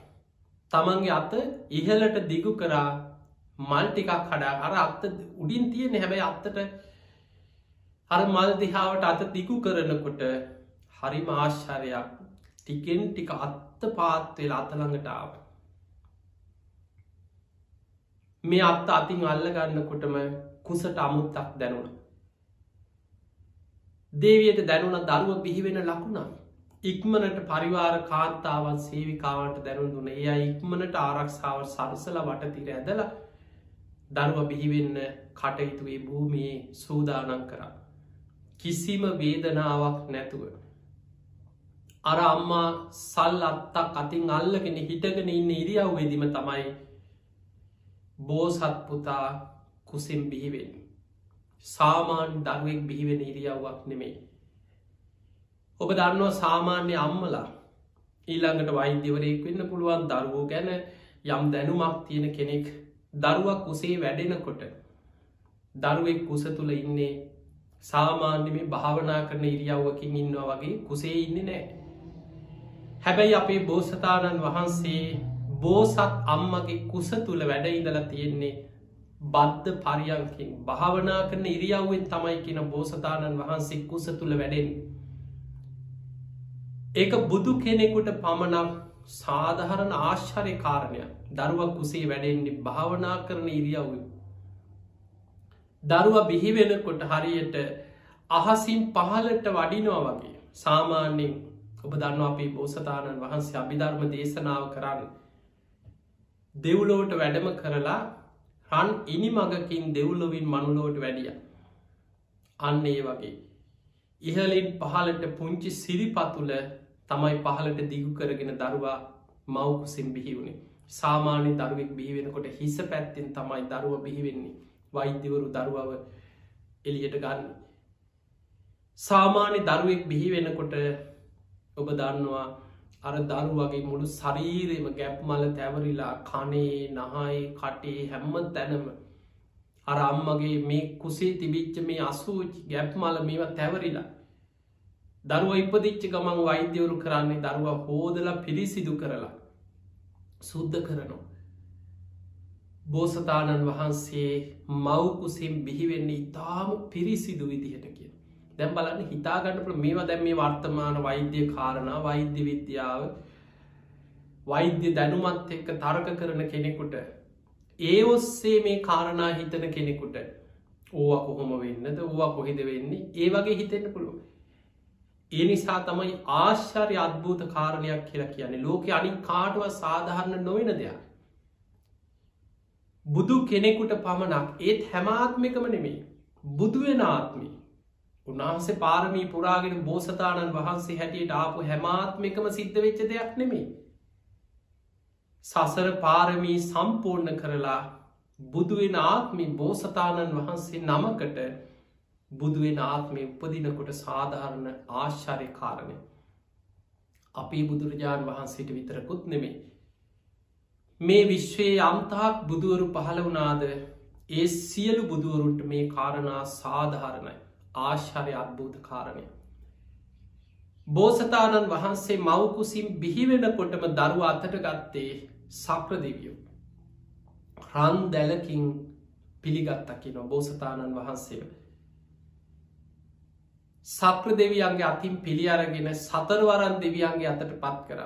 Speaker 1: තමන්ගේ අත ඉහලට දිගු කරා මල් ටිකක් කඩා අර අත්ත උඩින් තියෙන හැබැයි අත්තට අර මල් දිහාාවට අත දිගු කරනකොට හරි මාශ්චරයක් ටිකෙන් ටික අත්ත පාත්වෙල අතළඟටාව මේ අත්ත අතින් අල්ල ගන්නකොටම කුසට අමුත්තක් දැනුණ දේවියට දැනුන දරුව බිහිවෙන ලකුණා ඉක්මනට පරිවාර කාන්තාවන් සේවිකාවට දැනුන් දුන ඒ ඉක්මනට ආරක්ෂාව සරසල වටතිර ඇදල දරුව බිහිවෙන්න කටයුතුවේ භූමියේ සූදානන් කරා. කිසිම වේදනාවක් නැතුව. අර අම්මා සල් අත්තක් අතින් අල්ලගෙන හිටගෙන ඉන්න ඉරියව් වෙදිම තමයි බෝසත්පුතා කුසෙම් බිහිවෙන්. සාමාන්‍ය දරුවෙක් බිහිවෙන ඉරියව්වක් නෙමෙයි. ඔබ දන්නවා සාමාන්‍ය අම්මලා ඊළඟට වෛද්‍යවරයෙක් වෙන්න පුළුවන් දරුවෝ ගැන යම් දැනුමක් තියෙන කෙනෙක් දරුවක් කුසේ වැඩෙනකොට දරුවෙක් කුස තුළ ඉන්නේ සාමාන්‍ය මේ භාවනා කරන ඉරියව්වකින් ඉන්නවා වගේ කුසේ ඉන්න නෑ හැබැයි අපේ බෝසතාණන් වහන්සේ බෝසත් අම්මගේ කුස තුළ වැඩ ඉඳලා තියෙන්නේ බද්ධ පරියන්කින්. භාවනා කරන ඉරියව්වෙන් තමයි කියන බෝසතාණන් වහන්සේ කුස තුළ වැඩෙන් ඒක බුදු කෙනෙකුට පමණක් සාධහරණ ආශ්චරය කාරණය දරුවක් කුසේ වැඩෙන්නේ භාවනා කරන ඉරියව්ව දරුව බිහිවෙනකොට හරියට අහසින් පහලට වඩිනවා වගේ. සාමාන්‍යයෙන් ඔබ දන්න අපේ බෝසතාණන් වහන්සේ අභිධර්ම දේශනාව කරන්න දෙව්ලෝට වැඩම කරලා රන් ඉනි මගකින් දෙව්ලොවින් මනුලෝට වැඩිය. අන්න ඒ වගේ. ඉහලින් පහලට පුංචි සිරිපතුල තමයි පහලට දිගු කරගෙන දරුවා මවකුසින් බිහිවුණේ සාමාන්‍ය දරුවෙක් බිහිවෙනකොට හිස පැත්තෙන් තමයි දරුව බිහිවෙන්නේ වෛද්‍යවරු දරුවව එලියට ගන්න. සාමාන්‍ය දරුවෙක් බිහි වෙනකොට ඔබ දන්නවා අර දරුවගේ මුළු ශරීරයම ගැප් මල තැවරිලා කනේ නහයි කටේ හැම්ම තැනම අර අම්මගේ මේ කුසේ තිබිච්ච මේ අසූචි ගැප් මල මේවා තැවරිලා දරුව ඉපදිච්ච ගමන් වෛද්‍යවරු කරන්නේ දරුව හෝදල පිරිසිදු කරලා සුද්ධ කරනවා. බෝසතාණන් වහන්සේ මවකුසිම් බිහිවෙන්නේ ඉතාම පිරිසිදු විදිහට කිය. දැම් බලන්න හිතාගන්නට මේවා දැම් මේ වර්තමාන වෛද්‍ය කාරණ වෛද්‍ය විද්‍යාව වෛද්‍ය දැනුමත් එක්ක තර්ක කරන කෙනෙකුට ඒ ඔස්සේ මේ කාරණා හිතන කෙනෙකුට ඕවා කොහොම වෙන්නද ඕවා කොහෙද වෙන්නේ ඒ වගේ හිතෙන්න්න පුළුව ඒ නිසා තමයි ආශ්චර්ය අත්භූත කාරණයක් කියලා කියන්නේ. ලෝක අනි කාටුව සාධහරණ නොවෙන දෙයක්. බුදු කෙනෙකුට පමණක් ඒත් හැමාත්මිකම නෙමේ බුදුවෙන ආත්මී උන්වහන්සේ පාරමී පුරාගෙන බෝසතාණන් වහන්සේ හැටියට ආපු හැමාත්මිකම සිද්ධ වෙච්ච දෙයක් නෙමේ. සසර පාරමී සම්පූර්ණ කරලා බුදුවෙන ආත්මි බෝසතාණන් වහන්සේ නමකට බුදුවෙන ආත්මය උපදිනකොට සාධාරණ ආශ්චරය කාරණය අපි බුදුරජාණන් වහන්සේට විතරකුත් නෙමේ මේ විශ්වයේ අම්තාක් බුදුවරු පහළ වනාද ඒ සියලු බුදුවරුන්ට මේ කාරණා සාධහරණයි ආශ්චරය අත්භූත කාරණය. බෝසතාණන් වහන්සේ මවකුසින් බිහිවෙන කොටම දරුව අතට ගත්තේ සක්‍රදිවියෝ. රන් දැලකින් පිළිගත්තකි නො බෝසතාණන් වහන්සේ. සක්‍ර දෙවියන්ගේ අතින් පිළි අරගෙන සතරවරන් දෙවියන්ගේ අතට පත් කර.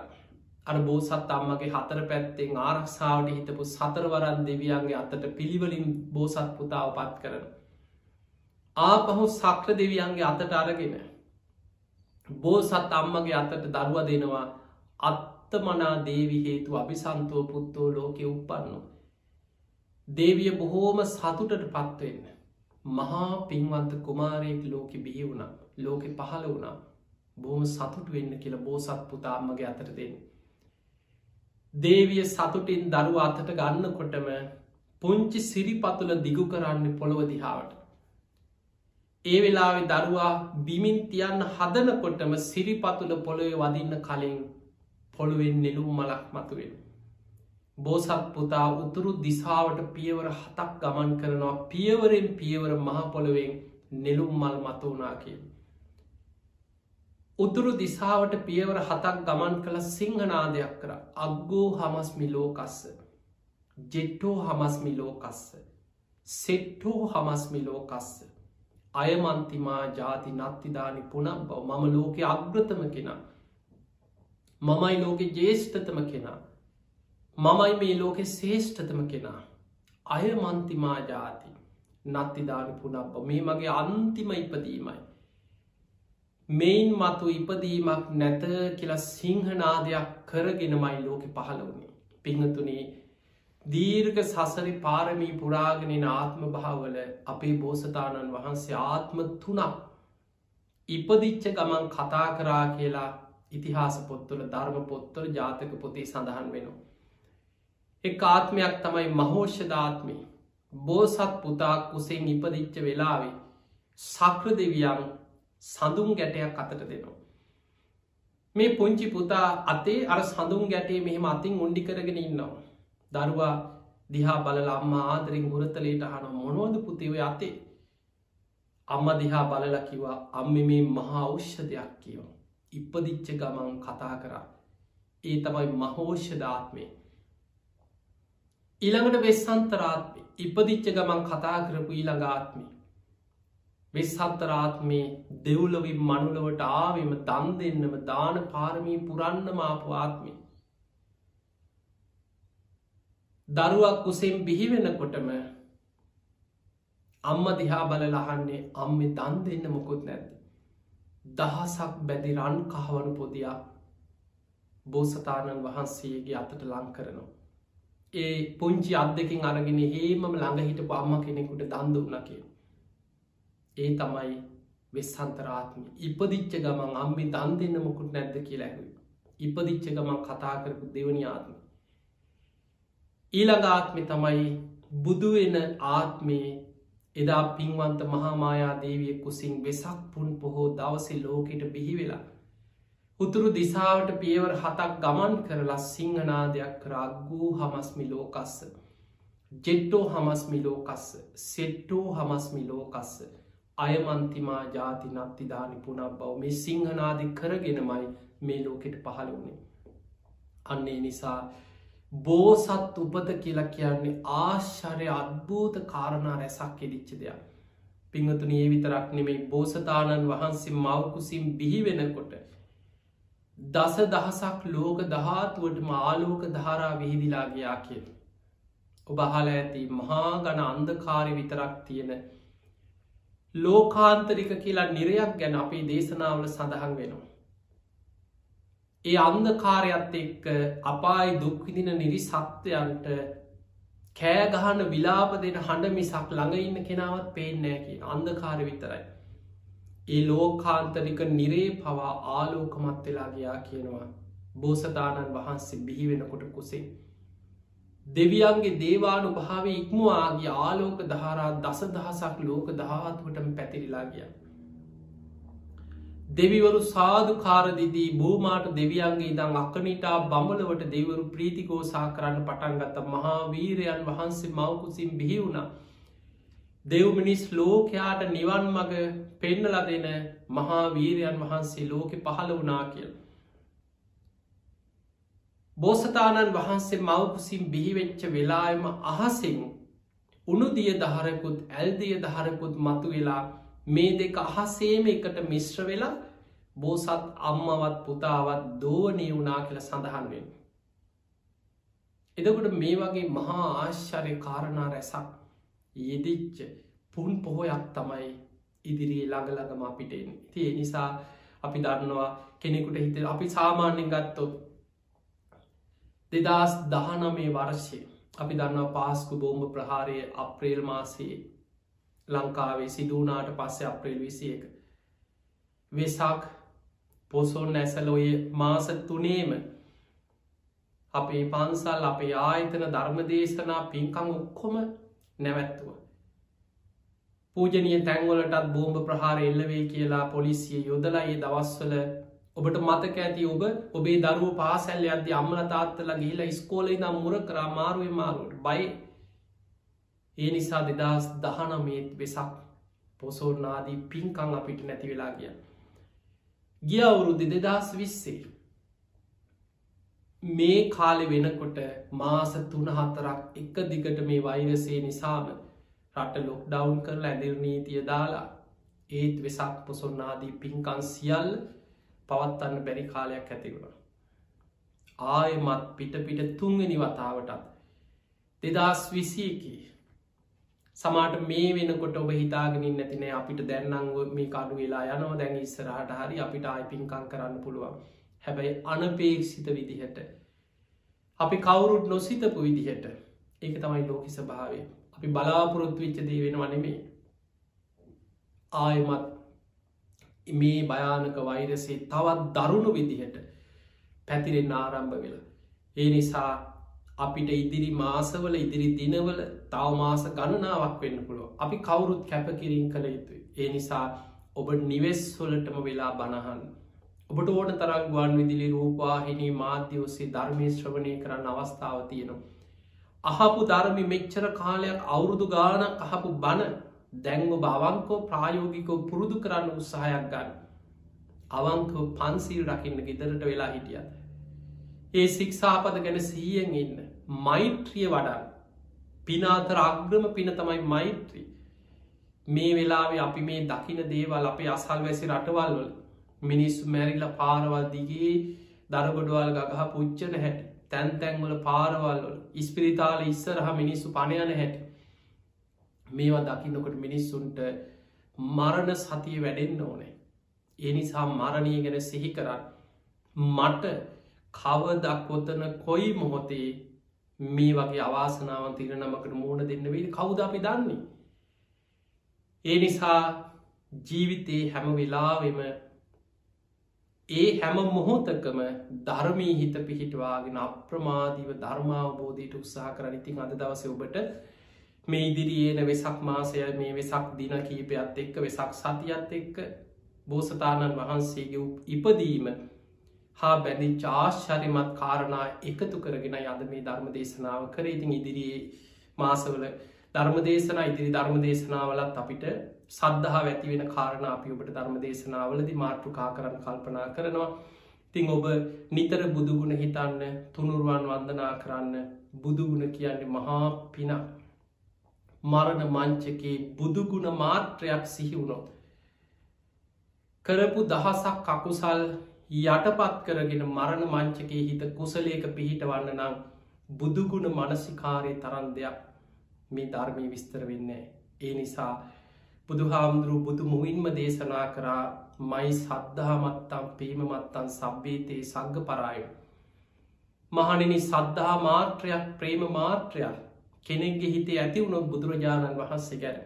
Speaker 1: අර බෝසත් අම්මගේ හතර පැත්තෙන් ආරක්ෂාවට හිතපු සතරවරන් දෙවියන්ගේ අතට පිළිවලින් බෝසත් පුතාව පත් කරන. ආපහු සක්‍ර දෙවියන්ගේ අතට අරගෙන. බෝසත් අම්මගේ අතට දරුව දෙනවා අත්තමනා දේවි හේතු අභිසන්තුව පුත්තෝ ලෝකෙ උපන්නු. දේවිය බොහෝම සතුටට පත්වවෙන්න. මහා පින්වන්ත කුමාරයෙක් ලෝකෙ බිහි වුණා ලෝකෙ පහළ වුණා බොහම සතුට වෙන්න කියලා බෝසත් පුතාම්මගේ අතට දෙන්න. දේවිය සතුටින් දරුව අතට ගන්නකොටම පුංචි සිරිපතුල දිගු කරන්න පොළොව දිහාවට. ඒ වෙලාවෙ දරුවා බිමින් තියන්න හදනකොටම සිරිපතුල පොළොවේ වදින්න කලින් පොළුවෙන් නෙලුම් මලක් මතුවෙන්. බෝසත් පුතා උතුරු දිසාවට පියවර හතක් ගමන් කරනවා පියවරෙන් පියවර මහපොළොවෙන් නෙලුම් මල් මත වනා කිය. උතුරු දිසාවට පියවර හතක් ගමන් කළ සිංහනාදයක් කර අග්ගෝ හමස්මි ලෝකස්ස ජෙට්ටෝ හමස්මි ලෝකස්ස සෙට්ටෝ හමස්මි ලෝකස්ස අයමන්තිමා ජාති නත්තිදානි පුනම් බව. මම ලෝක අග්‍රතම කෙනා. මමයි ලෝකෙ ජේෂ්ඨතම කෙනා. මමයි මේ ලෝකෙ ශේෂ්ඨතම කෙනා. අය මන්තිමා ජාති නත්තිදානි පුනබ්බ මේ මගේ අන්තිම ඉපදීමයි. මෙයින් මතු ඉපදීමක් නැත කියලා සිංහනාදයක් කරගෙනමයි ලෝකෙ පහළ වුණේ පිංහතුනේ දීර්ඝ සසරි පාරමී පුරාගෙනෙන ආත්ම භාවල අපේ බෝසතාණන් වහන්සේ ආත්ම තුනක් ඉපදිච්ච ගමන් කතා කරා කියලා ඉතිහාස පොත්තුල ධර්ම පොත්තර ජාතක පොතේ සඳහන් වෙනවා. එක් ආත්මයක් තමයි මහෝෂධාත්මය බෝසත් පුතාක් කුසෙන් ඉපදිච්ච වෙලාවේ සක්‍ර දෙවියන් සඳුම් ගැටයක් අතට දෙනවා. මේ පුංචි පුතා අතේ අර සඳුම් ගැටේ මෙහෙම අතින් උන්ඩි කරගෙන ඉන්නවා. දරුවා දිහා බලල අම්ම ආදරින් ගුරතලේට හන මොනෝද පුතිව අතේ. අම්ම දිහා බලල කිවා අම්ම මේ මහා අවෂ්‍ය කියෝ. ඉපදිච්ච ගමන් කතා කරා. ඒ තමයි මහෝෂධාත්මය. ඊළඟට වෙස්සන්තරාත්ම ඉපදිච්ච ගමන් කතා කරපු ඊළඟාත්මී. වෙස්සත්තරාත්මේ දෙව්ලොවින් මනුලවට ආවම දන් දෙන්නම දාන පාරමී පුරන්න මාපු ආත්මි. දරුවක් කුසෙන් බිහිවෙනකොටම අම්ම දිහා බල ලහන්නේ අම්මි දන් දෙන්න මොකුත් නැද්ද. දහසක් බැදි රන් කහවනු පොදයා බෝසතාණන් වහන්සේගේ අතට ලං කරනවා. ඒ පුංචි අදකින් අරගෙන ඒමම ළඟ හිට අම්ම කෙනෙකුට දන්දුන්න කිය. ඒ තමයි වෙස්සන්තරාත්ම ඉපදිච්ච ගමන් අම්මි දන් දෙන්න මොකුත් නැද්ද කියලැහු. ඉපදිච්ච ගමන් කතා කරපු දෙවනි ආත්ම. ඊළඟාත්මි තමයි බුදුවෙන ආත්මේ එදා පින්වන්ත මහාමායා දේවිය කුසින් වෙසක් පුන් පොහෝ දවසෙ ලෝකෙට බිහි වෙලා. උතුරු දිසාවට පියවර හතක් ගමන් කරලා සිංහනාදයක් කරාගූ හමස්මි ලෝකස්ස. ජෙට්ටෝ හමස්මි ලෝකස්ස සෙට්ටෝ හමස්මි ලෝකස්ස. අයමන්තිමා ජාති නත්තිදානි පුනක් බව මේ සිංහනාදි කරගෙනමයි මේ ලෝකෙට පහළ වුණේ. අන්නේ නිසා බෝසත් උපත කියලා කියන්නේ ආශ්චරය අත්භූත කාරණා රැසක් එදිච්ච දෙයක්. පිංහතුන ඒ විතරක් නෙමේ බෝසතාණන් වහන්සේ මවකුසින් බිහි වෙනකොට. දස දහසක් ලෝක දහතුවටම ආලෝක ධාරා විහිදිලා ගයා කියල. ඔබ හල ඇති මහා ගණ අන්දකාරි විතරක් තියෙන ලෝකාන්තරික කියලා නිරයක් ගැන අපේ දේශනාවල සඳහන් වෙනවා. ඒ අන්දකාරයත් එක්ක අපායි දුක්විදින නිරි සත්වයන්ට කෑගහන විලාප දෙන හඬ මිසක් ළඟ ඉන්න කෙනාවත් පේනෑ කිය අන්දකාර විතරයි. ඒ ලෝකාන්තරික නිරේ පවා ආලෝකමත් වෙලා ගයා කියනවා බෝසතාණන් වහන්සේ බිහි වෙනකොට කුසේ. දෙවියන්ගේ දේවානු භාව ඉක්මවාගේ ආලෝක දහරා දස දහසක් ලෝක දහත්වටම පැතිරිලා ගිය. දෙවිවරු සාධකාරදිදී බෝමාට දෙවියන්ගේ දං අක්කනිටා බමලවට දෙවරු ප්‍රීතිකෝසා කරන්න පටන්ගත්ත මහා වීරයන් වහන්සේ මවකුසින් බිහි වුණ. දෙව්මිනිස් ලෝකයාට නිවන් මග පෙන්නල දෙන මහා වීරයන් වහන්සේ ලෝකෙ පහළ වනා කියල. බෝසතාණන් වහන්සේ මවපුසින් බිහිවෙච්ච වෙලායම අහසිෙන් උනුදිය දහරකුත් ඇල්දිය දහරකුත් මතු වෙලා මේ දෙක අහසේම එකට මිශ්‍ර වෙලා බෝසත් අම්මවත් පුතාවත් දෝවනය වුනා කියල සඳහන්වෙන්. එදකොට මේ වගේ මහා ආශ්චරය කාරණා රැසක් යෙදිච්ච පුන් පොහොයක් තමයි ඉදිරියේ ළඟලගම අපිටෙන් තිය නිසා අපි දන්නවා කෙනෙකුට හිත අපි සාමාන්‍යෙන් ගත්තොත් දෙදස් දහනමේ වර්ෂය අපි දන්නවා පාස්කු බෝම්භ ප්‍රහාරය අප්‍රේල් මාසයේ ලංකාවේ සිදුවනාට පස්සේ අප්‍රේල් විසි එක වෙසක් පොසොන් ඇසලොය මාස තුනේම අපේ පන්සල් අපේ ආයතන ධර්මදේශනා පින්කං ඔක්කොම නැවැත්තුව. පූජනය තැන්වලටත් බෝම්භ ප්‍රහාර එල්ලවේ කියලා පොලිසිය යොදලා ඒ දවස්වල ඔබට මතක ඇති ඔබ ඔබේ දරුව පාසැල්ල අද අම්මල තාත්තල ගිහිලා ස්කෝලයි නම් මුර කරා මාරුව මාරුවට බයි ඒ නිසා දෙදස් දහනමේත් වෙසක් පොසෝනාදී පින්කං අපිට නැති වෙලා ගිය. ගිය අවුරුදු දෙදස් විස්සේ. මේ කාලෙ වෙනකොට මාස තුන හතරක් එක දිගට මේ වෛරසේ නිසාම රට ලොක් ඩවන්් කරලා ඇදිරනීතිය දාලා ඒත් වෙසක් පොසොන්නාදී පින්කන් සියල් පවත්වන්න බැරි කාලයක් ඇතිවුණ. ආයමත් පිට පිට තුන්වෙනි වතාවටත් දෙදස් විසියකි සමාට මේ වෙනකොට ඔබ හිතාගෙනින් නැතින අපිට දැන්නංග මේ කඩු වෙලා යනෝ දැන් ඉස්සරහට හරි අපිට ආයිපින්කං කරන්න පුළුවන්. හැබැයි අනපේක්ෂිත විදිහට. අපි කවුරුත් නොසිතපු විදිහට. ඒක තමයි ලෝකි ස්භාවේ අපි බලාපොරොත්තු විච්ච දේ වෙන වනෙමේ ආයමත් මේ භයානක වෛරසේ තවත් දරුණු විදිහට පැතිරෙන් ආරම්භ වෙලා. ඒ නිසා අපිට ඉදිරි මාසවල ඉදිරි දිනවල තව මාස ගණනාවක් වෙන්න පුළුව අපි කවුරුත් කැපකිරින් කළ යුතුයි. ඒ නිසා ඔබ නිවෙස් හොලටම වෙලා බණහන්. ඔබට ඕන තරක් ගුවන් විදිලි රූපවාහිනී මාධ්‍ය ඔස්සේ ධර්මය ශ්‍රවණය කරන්න අවස්ථාව තියෙනවා. අහපු ධර්මි මෙච්චර කාලයක් අවුරුදු ගානක් අහපු බණ දැන්ව බවංකෝ ප්‍රායෝගිකෝ පුරුදු කරන්න උත්සාහයක් ගන්න. අවංකෝ පන්සිල් රකින්න ගෙදරට වෙලා හිටිය. ඒ සික්ෂාපද ගැන සීයෙන් ඉන්න. මෛත්‍රිය වඩන්. පිනාතර අග්‍රම පින තමයි මෛත්‍රී. මේ වෙලාවේ අපි මේ දකින දේවල් අපේ අසල් වැසි රටවල් වල මිනිස්සු මැරිල්ල පාරවල් දිගේ දරගොඩවල් ගහ පුච්චන හැට තැන් තැන්වල පාරවල් ඉස්පිරිතාල ඉස්සරහ මිනිස්සු පණයන හැට මේවා දකින්නකොට මිනිස්සුන්ට මරණ සතිය වැඩෙන්න්න ඕනේ. ඒ නිසා මරණය ගැන සිහි කරන්න. මට කවදක්වොතන කොයි මොහොතේ මේ වගේ අවාසනාවන් තිර නමකට මෝන දෙන්න වේ කවුද අපි දන්නේ. ඒ නිසා ජීවිතයේ හැම වෙලාවෙම ඒ හැම මොහොතකම ධර්මී හිත පිහිටවාගෙන අප්‍රමාදීව ධර්මාවබෝධයට උත්සාහ කරන ඉතින් අද දවස ඔබට මේ ඉදිරියේන වෙසක් මාසය මේ වෙසක් දින කීපයත් එක්ක වෙසක් සතියත් එක්ක බෝසතාණන් වහන්සේගේ ඉපදීම හා බැඳි චාශ්චරිමත් කාරණා එකතු කරගෙන යද මේ ධර්ම දේශනාව කර ඉතින් ඉදිරියේ මාසවල ධර්ම දේශනා ඉදිරි ධර්ම දේශනාවලත් අපිට සද්ධහා ඇති වෙන කාරණ අපි ඔබට ධර්ම දේශනාවලදි මාතෘකා කරන්න කල්පනා කරනවා තිං ඔබ නිතර බුදුගුණ හිතන්න තුනුරුවන් වන්දනා කරන්න බුදුගුණ කියන්නේ මහා පිනක් මරණ මංචකේ බුදුගුණ මාත්‍රයක් සිහි වුණොත්. කරපු දහසක් කකුසල් යටපත් කරගෙන මරණ මංචකේ හිත කුසලේක පිහිටවන්න නම් බුදුගුණ මනසිකාරය තරන් දෙයක් මේ ධර්මී විස්තර වෙන්නේ. ඒ නිසා බුදුහාමුදුරු බුදු මුවින්ම දේශනා කරා මයි සද්ධහමත්තම් පීමමත්තන් සබ්බේතයේ සංග පරායු. මහනිනි සද්ධහා මාත්‍රයක් ප්‍රේම මාත්‍රයක් කෙනෙක්ගේ හිතේ ඇති වුණොත් බුදුරජාණන් වහන්සේ ගැන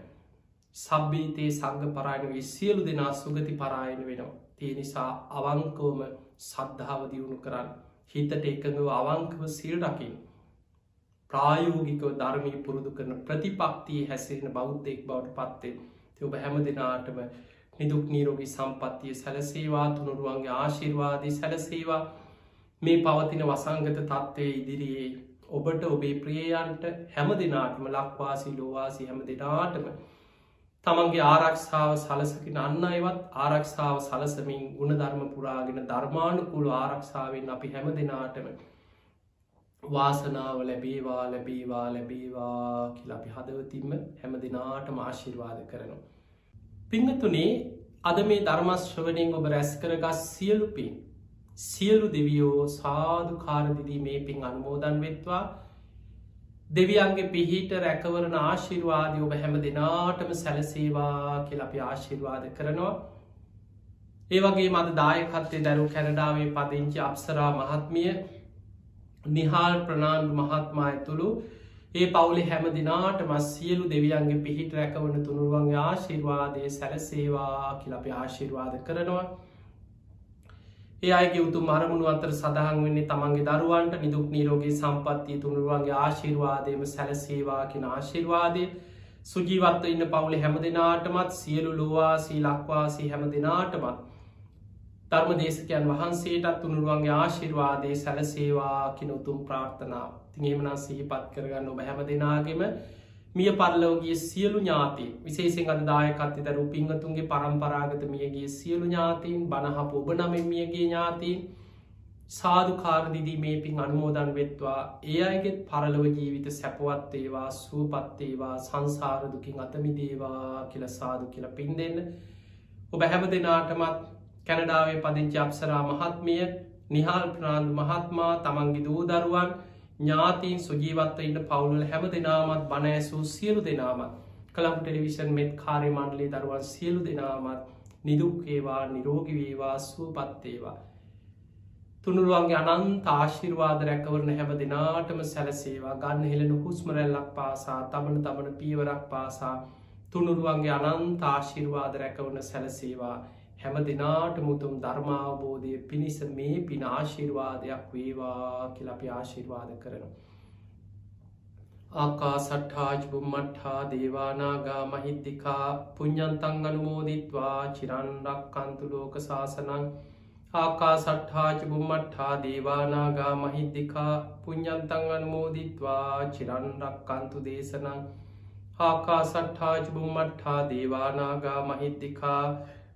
Speaker 1: සබ්බීතයේ සංග පරායනගේ සියලු දෙනා සුගති පරායන වෙනවා. තිය නිසා අවංකෝම සද්ධාව දියුණු කරන්න හිතට එකඟව අවංකව සිල් රකින්. ප්‍රායෝගිකව ධර්මී පුරුදු කරන ප්‍රතිපක්තිය හැසිරෙන බෞද්ධෙක් බවට පත්තේ ඔබ හැම දෙනාටම නිදුක් නීරෝගී සම්පත්තිය සැලසේවා තුනුරුවන්ගේ ආශිර්වාදී සැලසේවා මේ පවතින වසංගත තත්ත්වය ඉදිරියේ ඔබට ඔබේ ප්‍රියයන්ට හැම දෙනාටම ලක්වාසි ලෝවාසි හැම දෙනාටම තමන්ගේ ආරක්ෂාව සලසකින අන්න අයවත් ආරක්ෂාව සලසමින් ගුණධර්ම පුරාගෙන ධර්මානුකුළු ආරක්ෂාවෙන් අපි හැම දෙනාටම වාසනාව ලැබේවා ලැබේවා ලැබේවා කියල අපි හදවතින්ම හැම දෙනාටම ආශිර්වාද කරනවා. පිංහතුනේ අද මේ ධර්මශ්‍රවනින් ඔබ රැස් කරගස් සියලු පින් සියලු දෙවියෝ සාධු කාරදිදී මේ පින් අනුමෝදන් වෙත්වා දෙවියන්ගේ පිහිට රැකවරන ආශිර්වාදය ඔබ හැම දෙනාටම සැලසේවා කියල අපි ආශිර්වාද කරනවා. ඒ වගේ මද දායකත්තේ දැරු කැනඩාවේ පදිංචි අපසරා මහත්මිය නිහාල් ප්‍රනාාන්ඩ මහත්මා ඇතුළු ඒ පවුලි හැම දිනාට මස් සියලු දෙවියන්ගේ පිහිට රැකවන තුනුරුවන්ගේ ආශිර්වාදය සැලසේවා කියලපි ආශිර්වාද කරනවා. ඒ අයගේ උතුම් අරමුණු අතර සඳහන් වෙන්නේ තමන්ගේ දරුවන්ට නිදුක් නීරෝගේ සම්පත්තිය තුනුරුවන්ගේ ආශිර්වාදයම සැලසේවා කියෙන ආශිර්වාදය. සුජීවත්ව ඉන්න පවුලි හැම දෙනාටමත් සියලු ලෝවාසී ලක්වාසී හැම දෙනාටමත් ධර්ම දේශකයන් වහන්සේටත් තුනුරුවන්ගේ ආශිර්වාදය සැලසේවා කින උතුම් ප්‍රාර්ථනාව. තිගේමනා සිහිපත් කරගන්න ඔබ හැම දෙනාගෙම මිය පරලෝගේ සියලු ඥාති විශේසිෙන් අද දායකත්ති දරු පිංහතුන්ගේ පරම්පරාගත මියගේ සියලු ඥාතීන් බණහප ඔබ නමින් මියගේ ඥාතීන් සාධකාරදිදී මේ පින් අනුමෝදන් වෙත්වා. ඒ අයගෙත් පරලව ජීවිත සැපවත්තේවා සූපත්තේවා සංසාරදුකින් අතමිදේවා කියල සාදු කියල පින් දෙන්න. ඔබ හැම දෙනාටමත් කැනඩාවේ පදිංචි අපසරා මහත්මිය නිහාල් ප්‍රනාාන්දු මහත්මා තමන්ගේ දූ දරුවන් ඥාතීන් සුජීවත්ව ඉන්න පවුලල හැම දෙනාමත් බණඇසූ සියලු දෙනාමත් කළම් ටෙලිවිෂන් මෙත් කාරය මණ්ඩලේ දරුවන් සියලු දෙනාමත් නිදුක්කේවා නිරෝගිවේවා සූපත්තේවා තුනුරුවන්ගේ අනන්ත ආශිර්වාද රැකවරන හැම දෙනාටම සැලසේවා. ගන්න හෙළෙන හුස්මරැල්ලක් පාසා තමන තමන පීවරක් පාසා තුනුරුවන්ගේ අනන්ත ආශිර්වාද රැකවන සැලසේවා. හැම දෙනාට මුතුම් ධර්මාවබෝධය පිණිස මේ පින ආශිර්වාදයක් වේවා කියලපි ආශිර්වාද කරන. ආකා සට්හාජ් බුම්මට්හා දේවානාගා මහිද්දිකා පුഞ්ඥන්තං අනුමෝදිත්වා චිරන්ඩක් කන්තු ලෝක ශාසනං ආකා සට්හාජ බුම්මට්හා දේවානාගා මහිද්දිකා පුഞ්ඥන්තං අනුමෝදිත්වා චිරන්ඩක් කන්තු දේශනං ආකා සට්හාජ බුම්මට්හා දේවානාගා මහිද්දිකා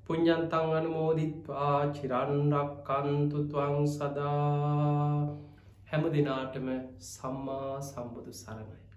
Speaker 1: පුඤ්ඥන්තං අනුමෝදිත්වා චිරන්රක්කන්තුතුවං සදා. හැම දෙනාටම සම්මා සම්බුදු සරණයි.